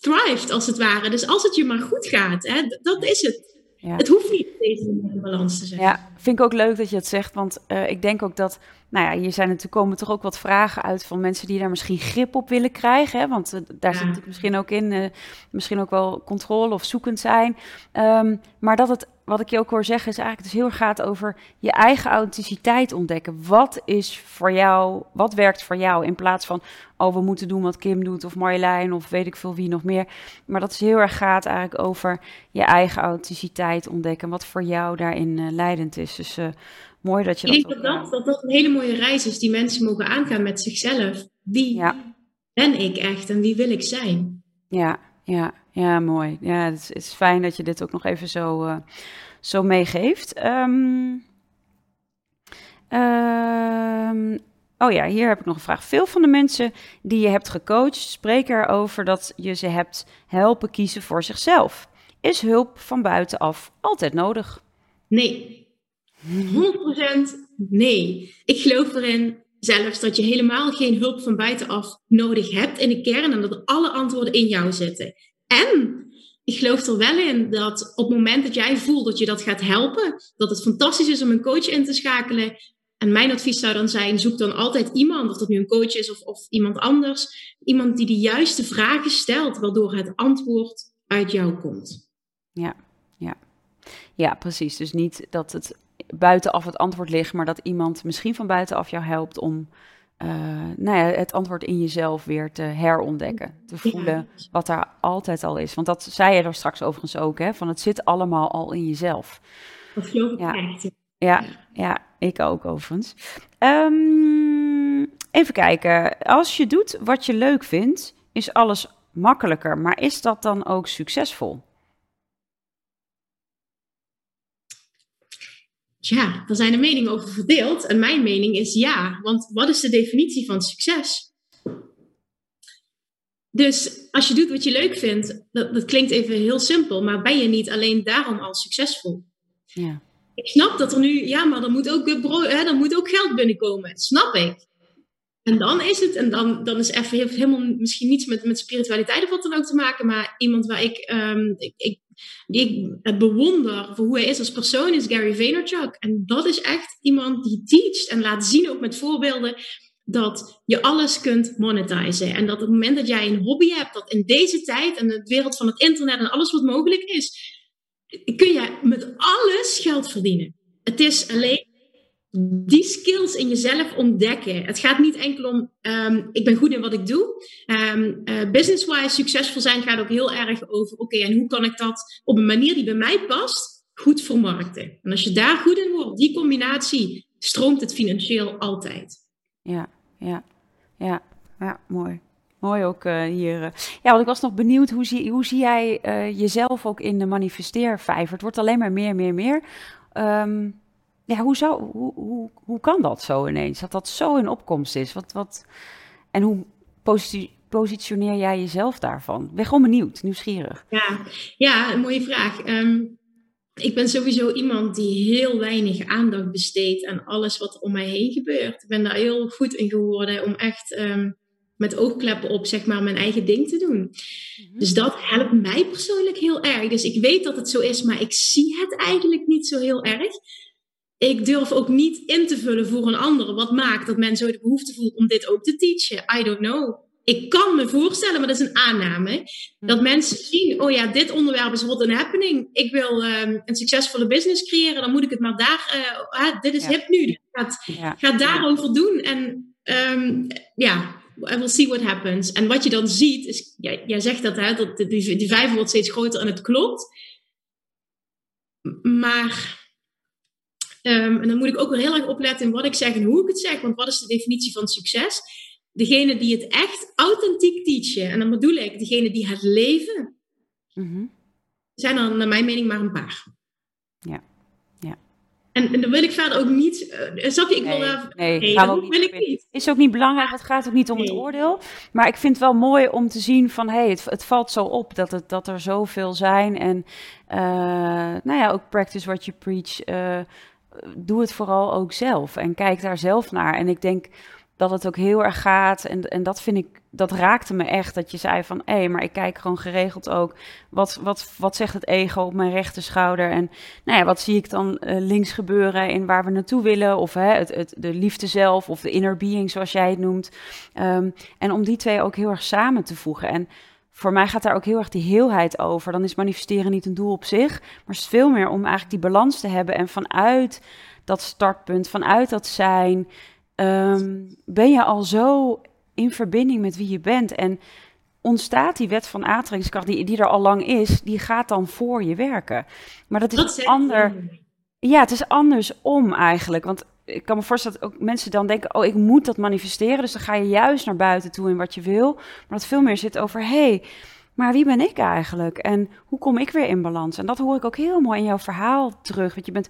thrived, als het ware. Dus als het je maar goed gaat, hè, dat is het. Ja. Het hoeft niet steeds in balans te zijn. Ja, vind ik ook leuk dat je het zegt, want uh, ik denk ook dat, nou ja, hier zijn natuurlijk komen toch ook wat vragen uit van mensen die daar misschien grip op willen krijgen, hè? want uh, daar ja. zit natuurlijk misschien ook in, uh, misschien ook wel controle of zoekend zijn, um, maar dat het wat ik je ook hoor zeggen is eigenlijk dus heel erg gaat over je eigen authenticiteit ontdekken. Wat is voor jou, wat werkt voor jou in plaats van, oh we moeten doen wat Kim doet of Marjolein of weet ik veel wie nog meer. Maar dat is heel erg gaat eigenlijk over je eigen authenticiteit ontdekken. Wat voor jou daarin uh, leidend is. Dus uh, mooi dat je dat... Ik denk dat, dat dat een hele mooie reis is die mensen mogen aangaan met zichzelf. Wie ja. ben ik echt en wie wil ik zijn? Ja, ja, ja, mooi. Ja, het is, fijn dat je dit ook nog even zo, uh, zo meegeeft. Um, um, oh ja, hier heb ik nog een vraag. Veel van de mensen die je hebt gecoacht spreken erover dat je ze hebt helpen kiezen voor zichzelf. Is hulp van buitenaf altijd nodig? Nee. 100% nee. Ik geloof erin zelfs dat je helemaal geen hulp van buitenaf nodig hebt in de kern en dat alle antwoorden in jou zitten. En ik geloof er wel in dat op het moment dat jij voelt dat je dat gaat helpen, dat het fantastisch is om een coach in te schakelen. En mijn advies zou dan zijn: zoek dan altijd iemand, of dat nu een coach is of, of iemand anders, iemand die de juiste vragen stelt, waardoor het antwoord uit jou komt. Ja, ja. Ja, precies. Dus niet dat het buitenaf het antwoord ligt, maar dat iemand misschien van buitenaf jou helpt om uh, nou ja, het antwoord in jezelf weer te herontdekken. Te voelen wat er altijd al is. Want dat zei je er straks overigens ook, hè? Van het zit allemaal al in jezelf. Dat geloof ik ja. echt. Ja, ja, ik ook overigens. Um, even kijken. Als je doet wat je leuk vindt, is alles makkelijker. Maar is dat dan ook succesvol? Ja, daar zijn de meningen over verdeeld. En mijn mening is ja. Want wat is de definitie van succes? Dus als je doet wat je leuk vindt, dat, dat klinkt even heel simpel, maar ben je niet alleen daarom al succesvol? Ja. Ik snap dat er nu, ja, maar dan moet ook, hè, dan moet ook geld binnenkomen. snap ik. En dan is het, en dan, dan is even heeft helemaal misschien niets met, met spiritualiteit of wat dan ook te maken, maar iemand waar ik, um, ik, ik die ik bewonder voor hoe hij is als persoon, is Gary Vaynerchuk. En dat is echt iemand die teacht en laat zien, ook met voorbeelden, dat je alles kunt monetizen. En dat op het moment dat jij een hobby hebt, dat in deze tijd en de wereld van het internet en alles wat mogelijk is, kun je met alles geld verdienen. Het is alleen die skills in jezelf ontdekken. Het gaat niet enkel om, um, ik ben goed in wat ik doe. Um, Business-wise succesvol zijn gaat ook heel erg over, oké, en hoe kan ik dat op een manier die bij mij past, goed vermarkten. En als je daar goed in wordt, die combinatie, stroomt het financieel altijd. Ja, ja, ja, ja, mooi. Mooi ook uh, hier. Ja, want ik was nog benieuwd, hoe zie, hoe zie jij jezelf ook in de manifesteervijver? Het wordt alleen maar meer, meer, meer. Um, ja, hoe, zou, hoe, hoe, hoe kan dat zo ineens? Dat dat zo in opkomst is? Wat, wat, en hoe posi positioneer jij jezelf daarvan? Ik ben gewoon benieuwd, nieuwsgierig. Ja, ja een mooie vraag. Um, ik ben sowieso iemand die heel weinig aandacht besteedt aan alles wat er om mij heen gebeurt. Ik ben daar heel goed in geworden om echt um, met oogkleppen op, zeg maar, mijn eigen ding te doen. Mhm. Dus dat helpt mij persoonlijk heel erg. Dus ik weet dat het zo is, maar ik zie het eigenlijk niet zo heel erg. Ik durf ook niet in te vullen voor een ander. Wat maakt dat men zo de behoefte voelt om dit ook te teachen? I don't know ik kan me voorstellen, maar dat is een aanname, dat mensen zien, oh ja, dit onderwerp is hot and happening. Ik wil um, een succesvolle business creëren, dan moet ik het maar daar, uh, dit is ja. hip nu. Gaat, ja. gaat daarover doen. En um, ja, I will see what happens. En wat je dan ziet, is, jij, jij zegt dat, hè, dat die, die vijver wordt steeds groter en het klopt. Maar um, en dan moet ik ook wel heel erg opletten in wat ik zeg en hoe ik het zeg. Want wat is de definitie van succes? degene die het echt authentiek teachen, en dan bedoel ik degene die het leven, mm zijn er naar mijn mening maar een paar. Ja. ja. En, en dan wil ik verder ook niet. Uh, snap je? Ik wil daar. Nee, nee dat wil ik niet. Is ook niet belangrijk. Het gaat ook niet om het oordeel. Maar ik vind het wel mooi om te zien van hey, het, het valt zo op dat, het, dat er zoveel zijn. En uh, nou ja, ook practice what you preach. Uh, doe het vooral ook zelf. En kijk daar zelf naar. En ik denk dat het ook heel erg gaat. En, en dat vind ik, dat raakte me echt. Dat je zei van, hé, hey, maar ik kijk gewoon geregeld ook. Wat, wat, wat zegt het ego op mijn rechter schouder? En nou ja, wat zie ik dan uh, links gebeuren in waar we naartoe willen? Of hè, het, het, de liefde zelf of de inner being, zoals jij het noemt. Um, en om die twee ook heel erg samen te voegen. En voor mij gaat daar ook heel erg die heelheid over. Dan is manifesteren niet een doel op zich, maar het is veel meer om eigenlijk die balans te hebben. En vanuit dat startpunt, vanuit dat zijn um, ben je al zo in verbinding met wie je bent. En ontstaat die wet van aantrekkingskracht, die, die er al lang is, die gaat dan voor je werken. Maar dat is ander. Ja, het is andersom eigenlijk. Want ik kan me voorstellen dat ook mensen dan denken: oh, ik moet dat manifesteren. Dus dan ga je juist naar buiten toe in wat je wil. Maar dat veel meer zit over: hey, maar wie ben ik eigenlijk? En hoe kom ik weer in balans? En dat hoor ik ook heel mooi in jouw verhaal terug. Want je bent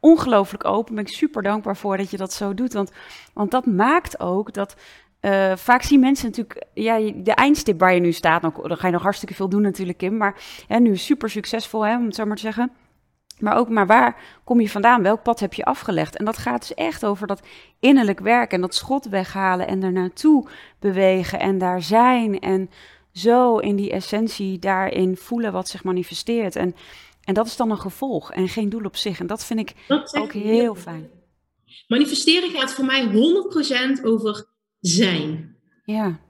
ongelooflijk open. Ben ik super dankbaar voor dat je dat zo doet. Want, want dat maakt ook dat. Uh, vaak zien mensen natuurlijk, ja, de eindstip waar je nu staat, dan ga je nog hartstikke veel doen natuurlijk, Kim. Maar ja, nu super succesvol, hè, om het zo maar te zeggen. Maar ook, maar waar kom je vandaan? Welk pad heb je afgelegd? En dat gaat dus echt over dat innerlijk werken en dat schot weghalen en er naartoe bewegen en daar zijn. En zo in die essentie daarin voelen wat zich manifesteert. En en dat is dan een gevolg en geen doel op zich. En dat vind ik ook heel fijn. Manifesteren gaat voor mij 100% over zijn. Ja.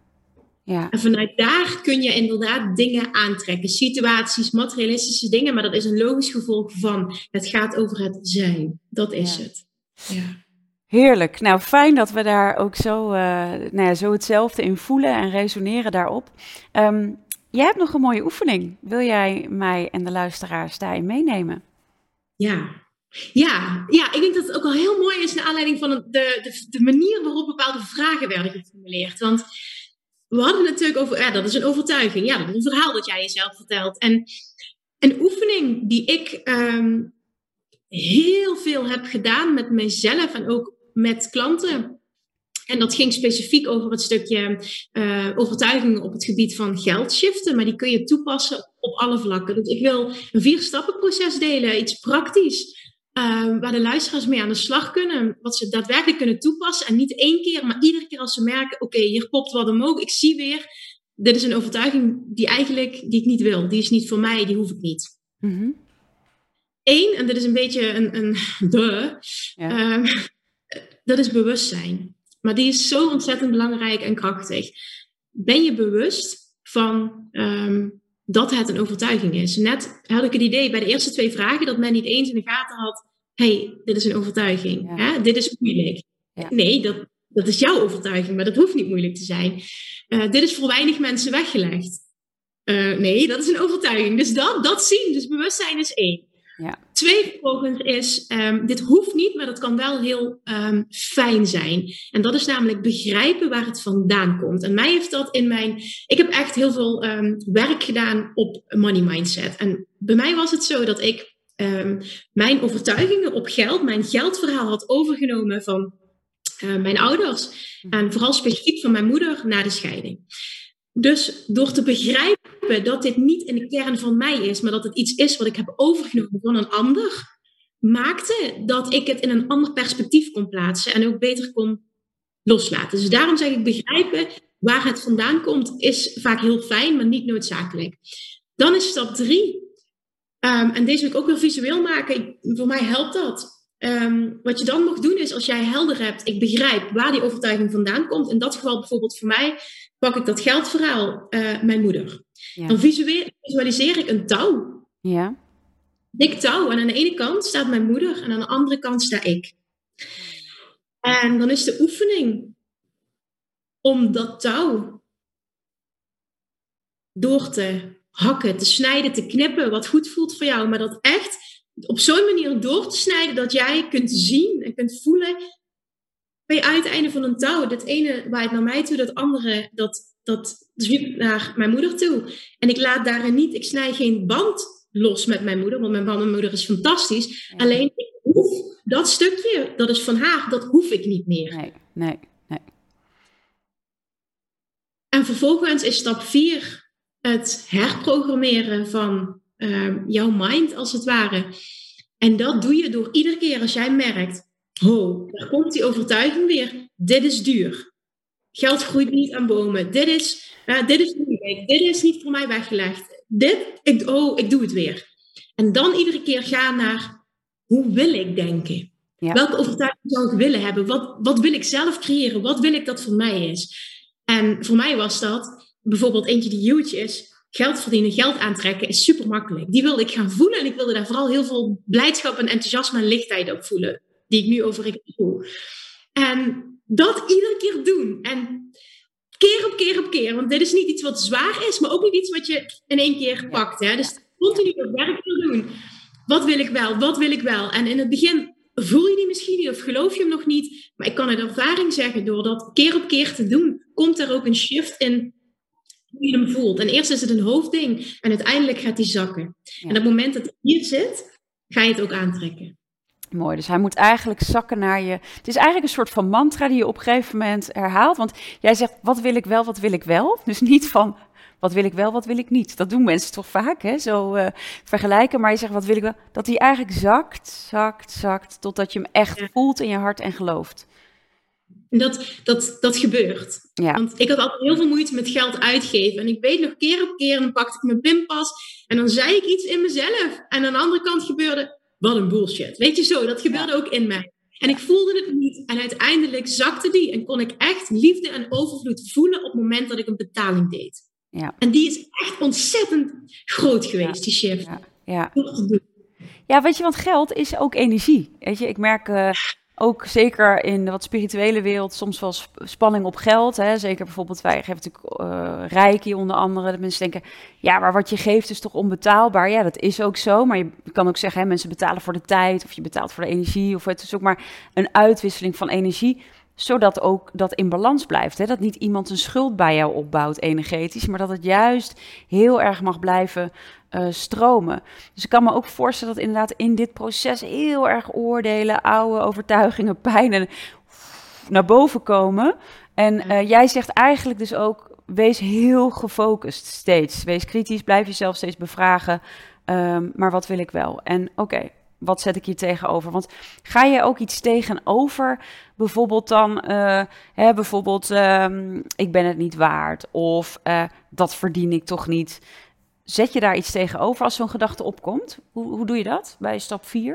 Ja. En vanuit daar kun je inderdaad dingen aantrekken. Situaties, materialistische dingen. Maar dat is een logisch gevolg van het gaat over het zijn. Dat is het. Ja. Heerlijk. Nou, fijn dat we daar ook zo, uh, nou ja, zo hetzelfde in voelen en resoneren daarop. Um, Jij hebt nog een mooie oefening. Wil jij mij en de luisteraars daarin meenemen? Ja. Ja, ja, ik denk dat het ook al heel mooi is naar aanleiding van de, de, de manier waarop bepaalde vragen werden geformuleerd. Want we hadden natuurlijk over, ja, dat is een overtuiging. Ja, dat is een verhaal dat jij jezelf vertelt. En een oefening die ik um, heel veel heb gedaan met mezelf en ook met klanten, en dat ging specifiek over het stukje uh, overtuigingen op het gebied van geld shiften, maar die kun je toepassen op alle vlakken. Dus ik wil een vier-stappen-proces delen, iets praktisch, uh, waar de luisteraars mee aan de slag kunnen, wat ze daadwerkelijk kunnen toepassen. En niet één keer, maar iedere keer als ze merken: oké, hier popt wat omhoog, ik zie weer, dit is een overtuiging die eigenlijk die ik niet wil, die is niet voor mij, die hoef ik niet. Mm Eén, en dit is een beetje een, een de, ja. uh, dat is bewustzijn. Maar die is zo ontzettend belangrijk en krachtig. Ben je bewust van um, dat het een overtuiging is? Net had ik het idee bij de eerste twee vragen dat men niet eens in de gaten had: hey, dit is een overtuiging. Hè? Dit is moeilijk. Ja. Nee, dat, dat is jouw overtuiging, maar dat hoeft niet moeilijk te zijn. Uh, dit is voor weinig mensen weggelegd. Uh, nee, dat is een overtuiging. Dus dat, dat zien, dus bewustzijn is één. Ja. Twee vervolgens is, um, dit hoeft niet, maar dat kan wel heel um, fijn zijn. En dat is namelijk begrijpen waar het vandaan komt. En mij heeft dat in mijn, ik heb echt heel veel um, werk gedaan op money mindset. En bij mij was het zo dat ik mijn overtuigingen op geld, mijn geldverhaal had overgenomen van mijn ouders. En vooral specifiek van mijn moeder na de scheiding. Dus door te begrijpen dat dit niet in de kern van mij is, maar dat het iets is wat ik heb overgenomen van een ander, maakte dat ik het in een ander perspectief kon plaatsen en ook beter kon loslaten. Dus daarom zeg ik begrijpen waar het vandaan komt, is vaak heel fijn, maar niet noodzakelijk. Dan is stap drie, um, en deze wil ik ook wel visueel maken, voor mij helpt dat. Um, wat je dan mag doen is, als jij helder hebt, ik begrijp waar die overtuiging vandaan komt. In dat geval bijvoorbeeld voor mij, pak ik dat geldverhaal, uh, mijn moeder. Dan visualiseer ik een touw. Ja. Dik touw. En aan de ene kant staat mijn moeder en aan de andere kant sta ik. En dan is de oefening om dat touw door te hakken, te snijden, te knippen, wat goed voelt voor jou, maar dat echt op zo'n manier door te snijden dat jij kunt zien en kunt voelen bij het uiteinde van een touw. Dat ene waait naar mij toe, dat andere dat, dat zwiep naar mijn moeder toe. En ik laat daarin niet, ik snij geen band los met mijn moeder, want mijn band met mijn moeder is fantastisch. Alleen ik hoef dat stukje, dat is van haar, dat hoef ik niet meer. Nee, nee, nee. En vervolgens is stap 4 het herprogrammeren van uh, jouw mind als het ware. En dat doe je door iedere keer als jij merkt, oh, daar komt die overtuiging weer, dit is duur. Geld groeit niet aan bomen. Dit is, uh, dit is moeilijk. Dit is niet voor mij weggelegd. Dit, ik, oh, ik doe het weer. En dan iedere keer gaan naar, hoe wil ik denken? Welke overtuiging zou ik willen hebben? Wat, wat wil ik zelf creëren? Wat wil ik dat voor mij is? En voor mij was dat bijvoorbeeld eentje die huge is geld verdienen, geld aantrekken is super makkelijk. Die wilde ik gaan voelen en ik wilde daar vooral heel veel blijdschap en enthousiasme en lichtheid op voelen, die ik nu over voel. En dat iedere keer doen. En keer op keer op keer, want dit is niet iets wat zwaar is, maar ook niet iets wat je in één keer pakt. Hè? Dus continu dat werk doen. Wat wil ik wel? Wat wil ik wel? En in het begin voel je die misschien niet of geloof je hem nog niet. Maar ik kan uit ervaring zeggen, door dat keer op keer te doen, komt er ook een shift in hoe je hem voelt. En eerst is het een hoofdding en uiteindelijk gaat die zakken. En op het moment dat hij hier zit, ga je het ook aantrekken. Mooi, dus hij moet eigenlijk zakken naar je. Het is eigenlijk een soort van mantra die je op een gegeven moment herhaalt. Want jij zegt, wat wil ik wel, wat wil ik wel? Dus niet van, wat wil ik wel, wat wil ik niet? Dat doen mensen toch vaak, hè? zo uh, vergelijken. Maar je zegt, wat wil ik wel? Dat hij eigenlijk zakt, zakt, zakt, totdat je hem echt voelt in je hart en gelooft. En dat, dat, dat gebeurt. Ja. Want ik had altijd heel veel moeite met geld uitgeven. En ik weet nog keer op keer, dan pakte ik mijn pinpas en dan zei ik iets in mezelf. En aan de andere kant gebeurde, wat een bullshit. Weet je zo, dat gebeurde ook in mij. En ik voelde het niet. En uiteindelijk zakte die en kon ik echt liefde en overvloed voelen op het moment dat ik een betaling deed. Ja. En die is echt ontzettend groot geweest, die shift. Ja. Ja. ja, weet je, want geld is ook energie. Weet je, ik merk... Uh ook zeker in de wat spirituele wereld soms wel spanning op geld. Hè? Zeker bijvoorbeeld, wij geven natuurlijk uh, Reiki onder andere. Dat mensen denken, ja, maar wat je geeft is toch onbetaalbaar? Ja, dat is ook zo. Maar je kan ook zeggen, hè, mensen betalen voor de tijd of je betaalt voor de energie. Of het is ook maar een uitwisseling van energie zodat ook dat in balans blijft. Hè? Dat niet iemand een schuld bij jou opbouwt energetisch, maar dat het juist heel erg mag blijven uh, stromen. Dus ik kan me ook voorstellen dat inderdaad in dit proces heel erg oordelen, oude overtuigingen, pijnen naar boven komen. En uh, jij zegt eigenlijk dus ook, wees heel gefocust steeds. Wees kritisch, blijf jezelf steeds bevragen. Um, maar wat wil ik wel? En oké, wat zet ik hier tegenover? Want ga je ook iets tegenover, bijvoorbeeld dan, uh, hè, bijvoorbeeld, um, ik ben het niet waard of uh, dat verdien ik toch niet. Zet je daar iets tegenover als zo'n gedachte opkomt? Hoe, hoe doe je dat bij stap 4?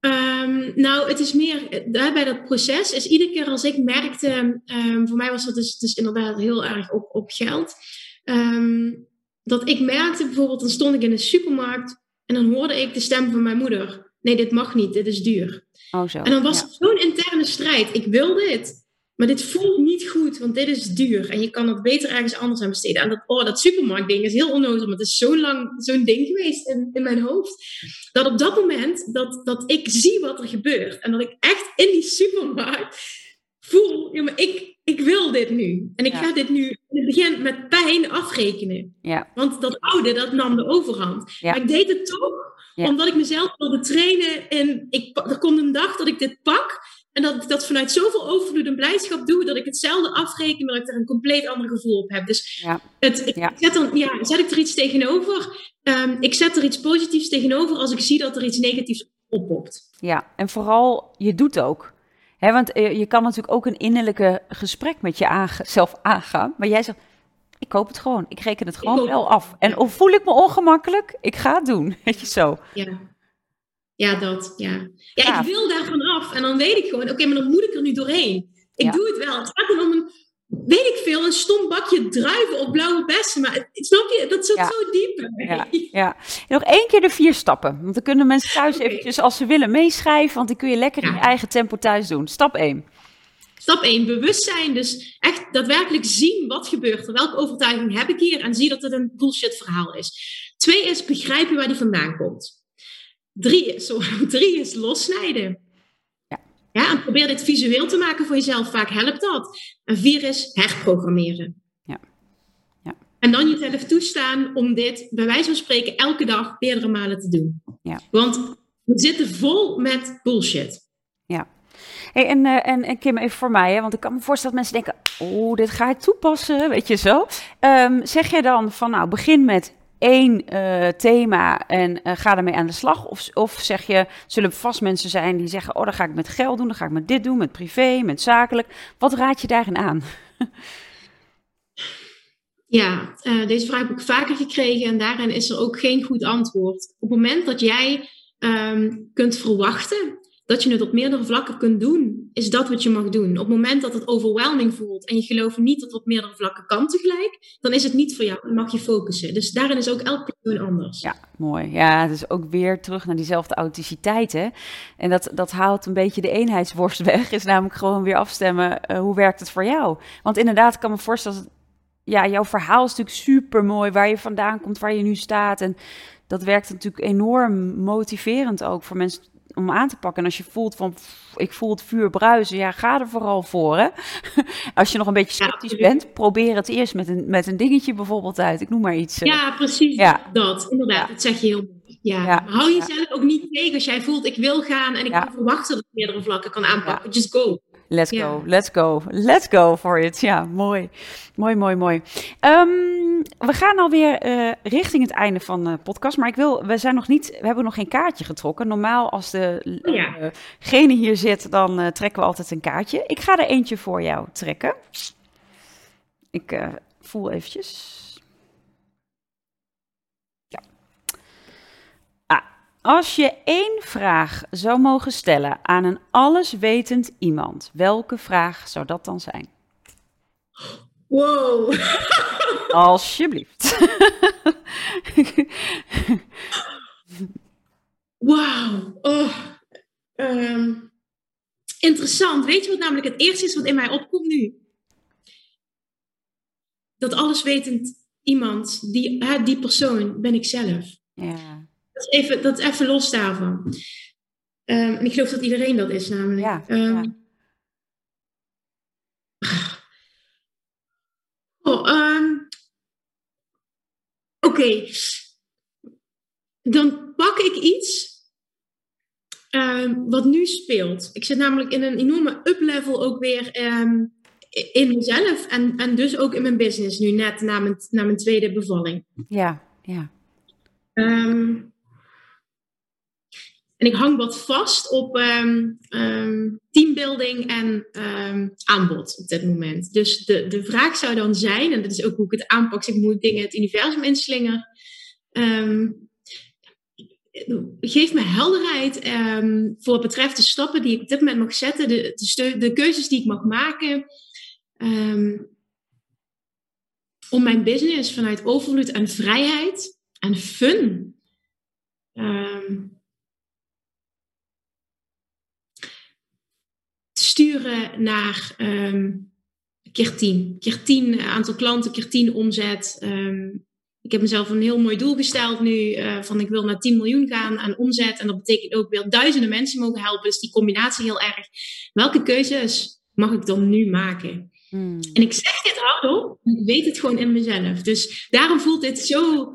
Um, ehm, nou, het is meer daar bij dat proces is iedere keer als ik merkte, um, voor mij was dat dus, dus inderdaad heel erg op, op geld, um, dat ik merkte bijvoorbeeld, dan stond ik in de supermarkt en dan hoorde ik de stem van mijn moeder. Nee, dit mag niet, dit is duur. Oh, zo. En dan was ja. het zo'n interne strijd. Ik wil dit. Maar dit voelt niet goed, want dit is duur. En je kan het beter ergens anders aan besteden. En dat, oh, dat supermarktding is heel onnozel, maar het is zo lang zo'n ding geweest in, in mijn hoofd. Dat op dat moment dat, dat ik zie wat er gebeurt. En dat ik echt in die supermarkt voel, ja, maar ik, ik wil dit nu. En ik ga dit nu in het begin met pijn afrekenen. Ja. Want dat oude, dat nam de overhand. Maar ik deed het toch, omdat ik mezelf wilde trainen. En ik, er komt een dag dat ik dit pak. En dat ik dat vanuit zoveel overvloed en blijdschap doe, dat ik hetzelfde afreken, maar dat ik er een compleet ander gevoel op heb. Dus ja. het, ik Zet, dan, ja, zet ik er iets tegenover? Um, ik zet er iets positiefs tegenover als ik zie dat er iets negatiefs oppopt. Ja, en vooral, je doet ook. He, want eh, je kan natuurlijk ook een innerlijke gesprek met jezelf aangaan. Maar jij zegt, ik koop het gewoon. Ik reken het gewoon wel af. En of voel ik me ongemakkelijk? Ik ga het doen. Weet je zo. Ja. Ja, dat. Ja. ja, ik wil daarvan af. En dan weet ik gewoon, oké, maar dan moet ik er nu doorheen. Ik doe het wel. Het gaat dan om een, weet ik veel, een stom bakje druiven of blauwe bessen. Maar snap je, dat zit zo diep. Ja, ja. nog één keer de vier stappen. Want dan kunnen mensen thuis okay. eventjes, als ze willen, meeschrijven. Want die kun je lekker in je eigen tempo thuis doen. Stap 1. Stap 1, bewustzijn. Dus echt daadwerkelijk zien wat gebeurt er. Welke overtuiging heb ik hier? En zie dat het een bullshit verhaal is. Twee is begrijpen waar die vandaan komt. Drie is, drie is lossnijden. Ja. ja. En probeer dit visueel te maken voor jezelf. Vaak helpt dat. En vier is herprogrammeren. Ja. ja. En dan jezelf toestaan om dit, bij wijze van spreken, elke dag meerdere malen te doen. Ja. Want we zitten vol met bullshit. Ja. Hey, en, uh, en, en Kim, even voor mij, hè, want ik kan me voorstellen dat mensen denken: oh, dit ga ik toepassen, weet je zo. Um, zeg je dan van, nou, begin met één uh, thema en uh, ga ermee aan de slag? Of, of zeg je, zullen vast mensen zijn die zeggen, oh, dan ga ik met geld doen, dan ga ik met dit doen, met privé, met zakelijk. Wat raad je daarin aan? Ja, uh, deze vraag heb ik vaker gekregen en daarin is er ook geen goed antwoord. Op het moment dat jij um, kunt verwachten dat je het op meerdere vlakken kunt doen, is dat wat je mag doen. Op het moment dat het overwhelming voelt en je gelooft niet dat het op meerdere vlakken kan tegelijk, dan is het niet voor jou. Dan mag je focussen. Dus daarin is ook elk persoon anders. Ja, mooi. Ja, dus ook weer terug naar diezelfde authenticiteit. Hè? En dat, dat haalt een beetje de eenheidsworst weg. Is namelijk gewoon weer afstemmen. Uh, hoe werkt het voor jou? Want inderdaad, ik kan me voorstellen. Dat, ja, jouw verhaal is natuurlijk super mooi. Waar je vandaan komt, waar je nu staat. En dat werkt natuurlijk enorm motiverend ook voor mensen om aan te pakken. En als je voelt van, pff, ik voel het vuur bruisen, ja, ga er vooral voor. Hè? als je nog een beetje sceptisch ja, bent, probeer het eerst met een, met een dingetje bijvoorbeeld uit. Ik noem maar iets. Ja, precies. Ja. Dat, inderdaad. Dat zeg je heel mooi. Ja. Maar hou jezelf ook niet tegen als jij voelt, ik wil gaan en ik kan verwachten dat ik meerdere vlakken kan aanpakken. Just go. Let's ja. go, let's go, let's go for it. Ja, mooi, mooi, mooi, mooi. Um, we gaan alweer uh, richting het einde van de podcast, maar ik wil, we zijn nog niet, we hebben nog geen kaartje getrokken. Normaal als degene oh, uh, hier zit, dan uh, trekken we altijd een kaartje. Ik ga er eentje voor jou trekken. Ik voel eventjes. Als je één vraag zou mogen stellen aan een alleswetend iemand, welke vraag zou dat dan zijn? Wow. Alsjeblieft. Wauw. Oh. Um, interessant. Weet je wat namelijk het eerste is wat in mij opkomt nu? Dat alleswetend iemand, die, die persoon, ben ik zelf. Ja. Dat is even, dat even los daarvan. Um, en ik geloof dat iedereen dat is, namelijk. Ja, um, ja. Oh, um, Oké. Okay. Dan pak ik iets wat nu speelt. Ik zit namelijk in een enorme up-level ook weer in mezelf. En, en dus ook in mijn business nu, net na mijn, na mijn tweede bevalling. Ja, ja. Um, en ik hang wat vast op um, um, teambuilding en um, aanbod op dit moment. Dus de, de vraag zou dan zijn, en dat is ook hoe ik het aanpak, ik moet dingen het universum inslingen. geef me helderheid voor wat betreft de stappen die ik op dit moment mag zetten, de, de, de keuzes die ik mag maken. om mijn business vanuit overvloed en vrijheid en fun sturen naar um, keer 10. Keer 10 aantal klanten, keer 10 omzet. Um, ik heb mezelf een heel mooi doel gesteld nu. Uh, van ik wil naar 10 miljoen gaan aan omzet. En dat betekent ook weer duizenden mensen mogen helpen. Dus die combinatie heel erg. Welke keuzes mag ik dan nu maken? Hmm. En ik zeg dit hardop. Ik weet het gewoon in mezelf. Dus daarom voelt dit zo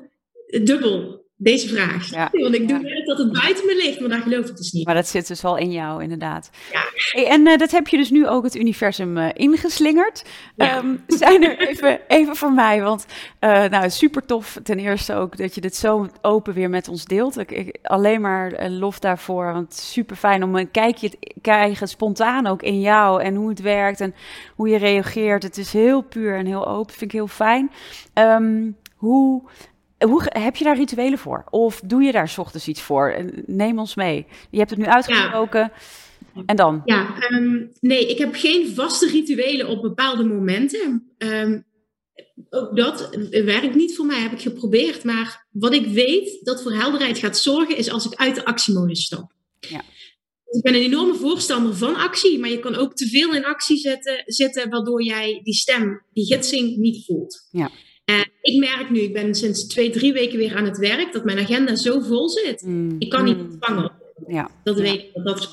dubbel deze vraag. Ja. Want ik doe net dat het buiten me ligt, maar daar geloof ik dus niet. Maar dat zit dus wel in jou, inderdaad. Ja. Hey, en uh, dat heb je dus nu ook het universum uh, ingeslingerd. Ja. Um, zijn er even, even voor mij, want uh, nou, super tof ten eerste ook dat je dit zo open weer met ons deelt. Ik, ik alleen maar lof daarvoor, want super fijn om een kijkje te krijgen, spontaan ook in jou en hoe het werkt en hoe je reageert. Het is heel puur en heel open, vind ik heel fijn. Um, hoe hoe, heb je daar rituelen voor? Of doe je daar s ochtends iets voor? Neem ons mee. Je hebt het nu uitgesproken. En dan? Ja, um, nee, ik heb geen vaste rituelen op bepaalde momenten. Um, ook dat werkt niet voor mij, heb ik geprobeerd. Maar wat ik weet dat voor helderheid gaat zorgen, is als ik uit de actiemodus stap. Ja. Dus ik ben een enorme voorstander van actie, maar je kan ook te veel in actie zetten, zitten, waardoor jij die stem, die gidsing, niet voelt. Ja. En ik merk nu, ik ben sinds twee, drie weken weer aan het werk, dat mijn agenda zo vol zit. Mm. Ik kan niet mm. ontvangen. Ja. Dat weet ik. Dat is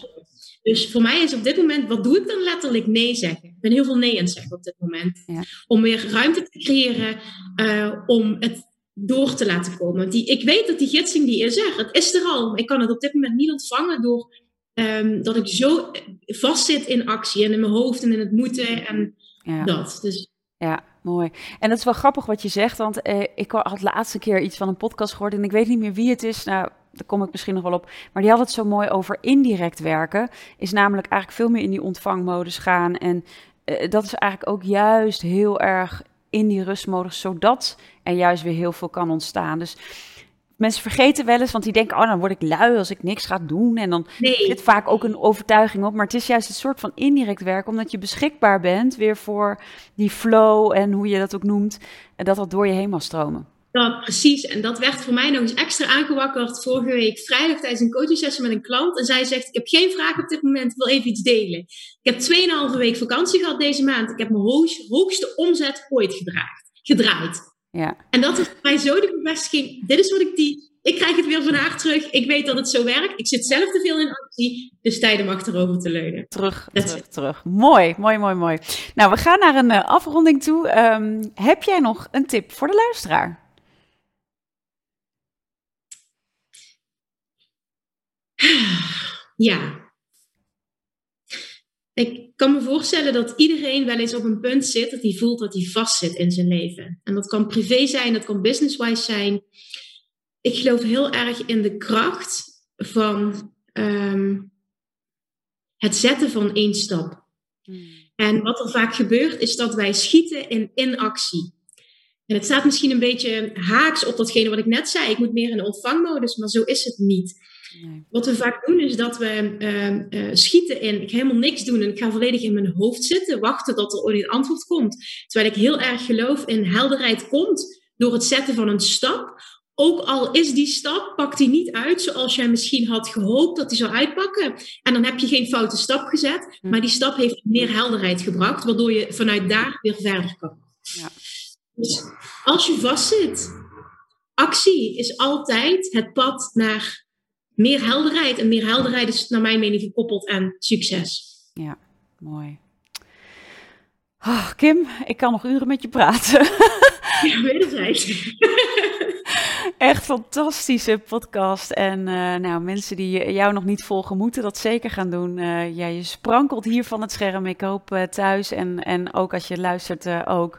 dus voor mij is op dit moment, wat doe ik dan letterlijk? Nee zeggen. Ik ben heel veel nee aan het zeggen op dit moment. Ja. Om weer ruimte te creëren uh, om het door te laten komen. Die, ik weet dat die gidsing die is er. Het is er al. Ik kan het op dit moment niet ontvangen door um, dat ik zo vastzit in actie en in mijn hoofd en in het moeten en ja. dat. Dus ja, mooi. En dat is wel grappig wat je zegt, want eh, ik had laatste keer iets van een podcast gehoord en ik weet niet meer wie het is. Nou, daar kom ik misschien nog wel op. Maar die had het zo mooi over indirect werken. Is namelijk eigenlijk veel meer in die ontvangmodus gaan. En eh, dat is eigenlijk ook juist heel erg in die rustmodus, zodat er juist weer heel veel kan ontstaan. Dus mensen vergeten wel eens, want die denken, oh, dan word ik lui als ik niks ga doen. En dan nee. zit vaak ook een overtuiging op. Maar het is juist een soort van indirect werk, omdat je beschikbaar bent weer voor die flow en hoe je dat ook noemt. En dat dat door je heen mag stromen. Ja, precies. En dat werd voor mij nog eens extra aangewakkerd vorige week vrijdag tijdens een coaching sessie met een klant. En zij zegt, ik heb geen vraag op dit moment, ik wil even iets delen. Ik heb 2,5 week vakantie gehad deze maand. Ik heb mijn hoogste omzet ooit gedraaid. gedraaid. Ja. En dat is voor mij zo de bevestiging. Dit is wat ik die. Ik krijg het weer van haar terug. Ik weet dat het zo werkt. Ik zit zelf te veel in actie. Dus tijd om achterover te leunen. Terug, terug, terug. Mooi, mooi, mooi, mooi. Nou, we gaan naar een uh, afronding toe. Um, heb jij nog een tip voor de luisteraar? Ja. Ik kan me voorstellen dat iedereen wel eens op een punt zit dat hij voelt dat hij vastzit in zijn leven. En dat kan privé zijn, dat kan business-wise zijn. Ik geloof heel erg in de kracht van ehm, het zetten van één stap. Hmm. En wat er vaak gebeurt, is dat wij schieten in inactie. En het staat misschien een beetje haaks op datgene wat ik net zei. Ik moet meer in de ontvangmodus, maar zo is het niet. Wat we vaak doen is dat we uh, schieten in, ik ga helemaal niks doen en ik ga volledig in mijn hoofd zitten, wachten tot er ooit een antwoord komt. Terwijl ik heel erg geloof in helderheid komt door het zetten van een stap. Ook al is die stap, pakt die niet uit zoals jij misschien had gehoopt dat die zou uitpakken. En dan heb je geen foute stap gezet, maar die stap heeft meer helderheid gebracht, waardoor je vanuit daar weer verder kan. Ja. Dus als je vastzit, actie is altijd het pad naar meer helderheid. En meer helderheid is naar mijn mening gekoppeld aan succes. Ja, mooi. Oh, Kim, ik kan nog uren met je praten. Ja, wederzijds. Echt fantastische podcast. En uh, nou, mensen die jou nog niet volgen, moeten dat zeker gaan doen. Uh, ja, je sprankelt hier van het scherm. Ik hoop uh, thuis en, en ook als je luistert ook.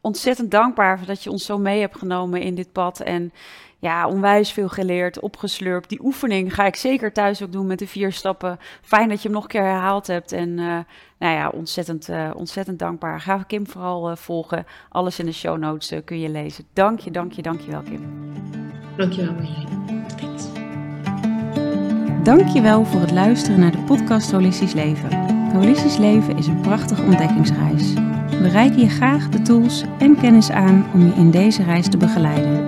Ontzettend dankbaar dat je ons zo mee hebt genomen in dit pad. En ja, onwijs veel geleerd, opgeslurpt. Die oefening ga ik zeker thuis ook doen met de vier stappen. Fijn dat je hem nog een keer herhaald hebt. En uh, nou ja, ontzettend, uh, ontzettend dankbaar. Ga Kim vooral uh, volgen. Alles in de show notes kun je lezen. Dank je, dank je, dank je wel, Kim. Dank je wel, Marjolein. Dank je wel voor het luisteren naar de podcast Holistisch Leven. Holistisch Leven is een prachtige ontdekkingsreis. We reiken je graag de tools en kennis aan om je in deze reis te begeleiden.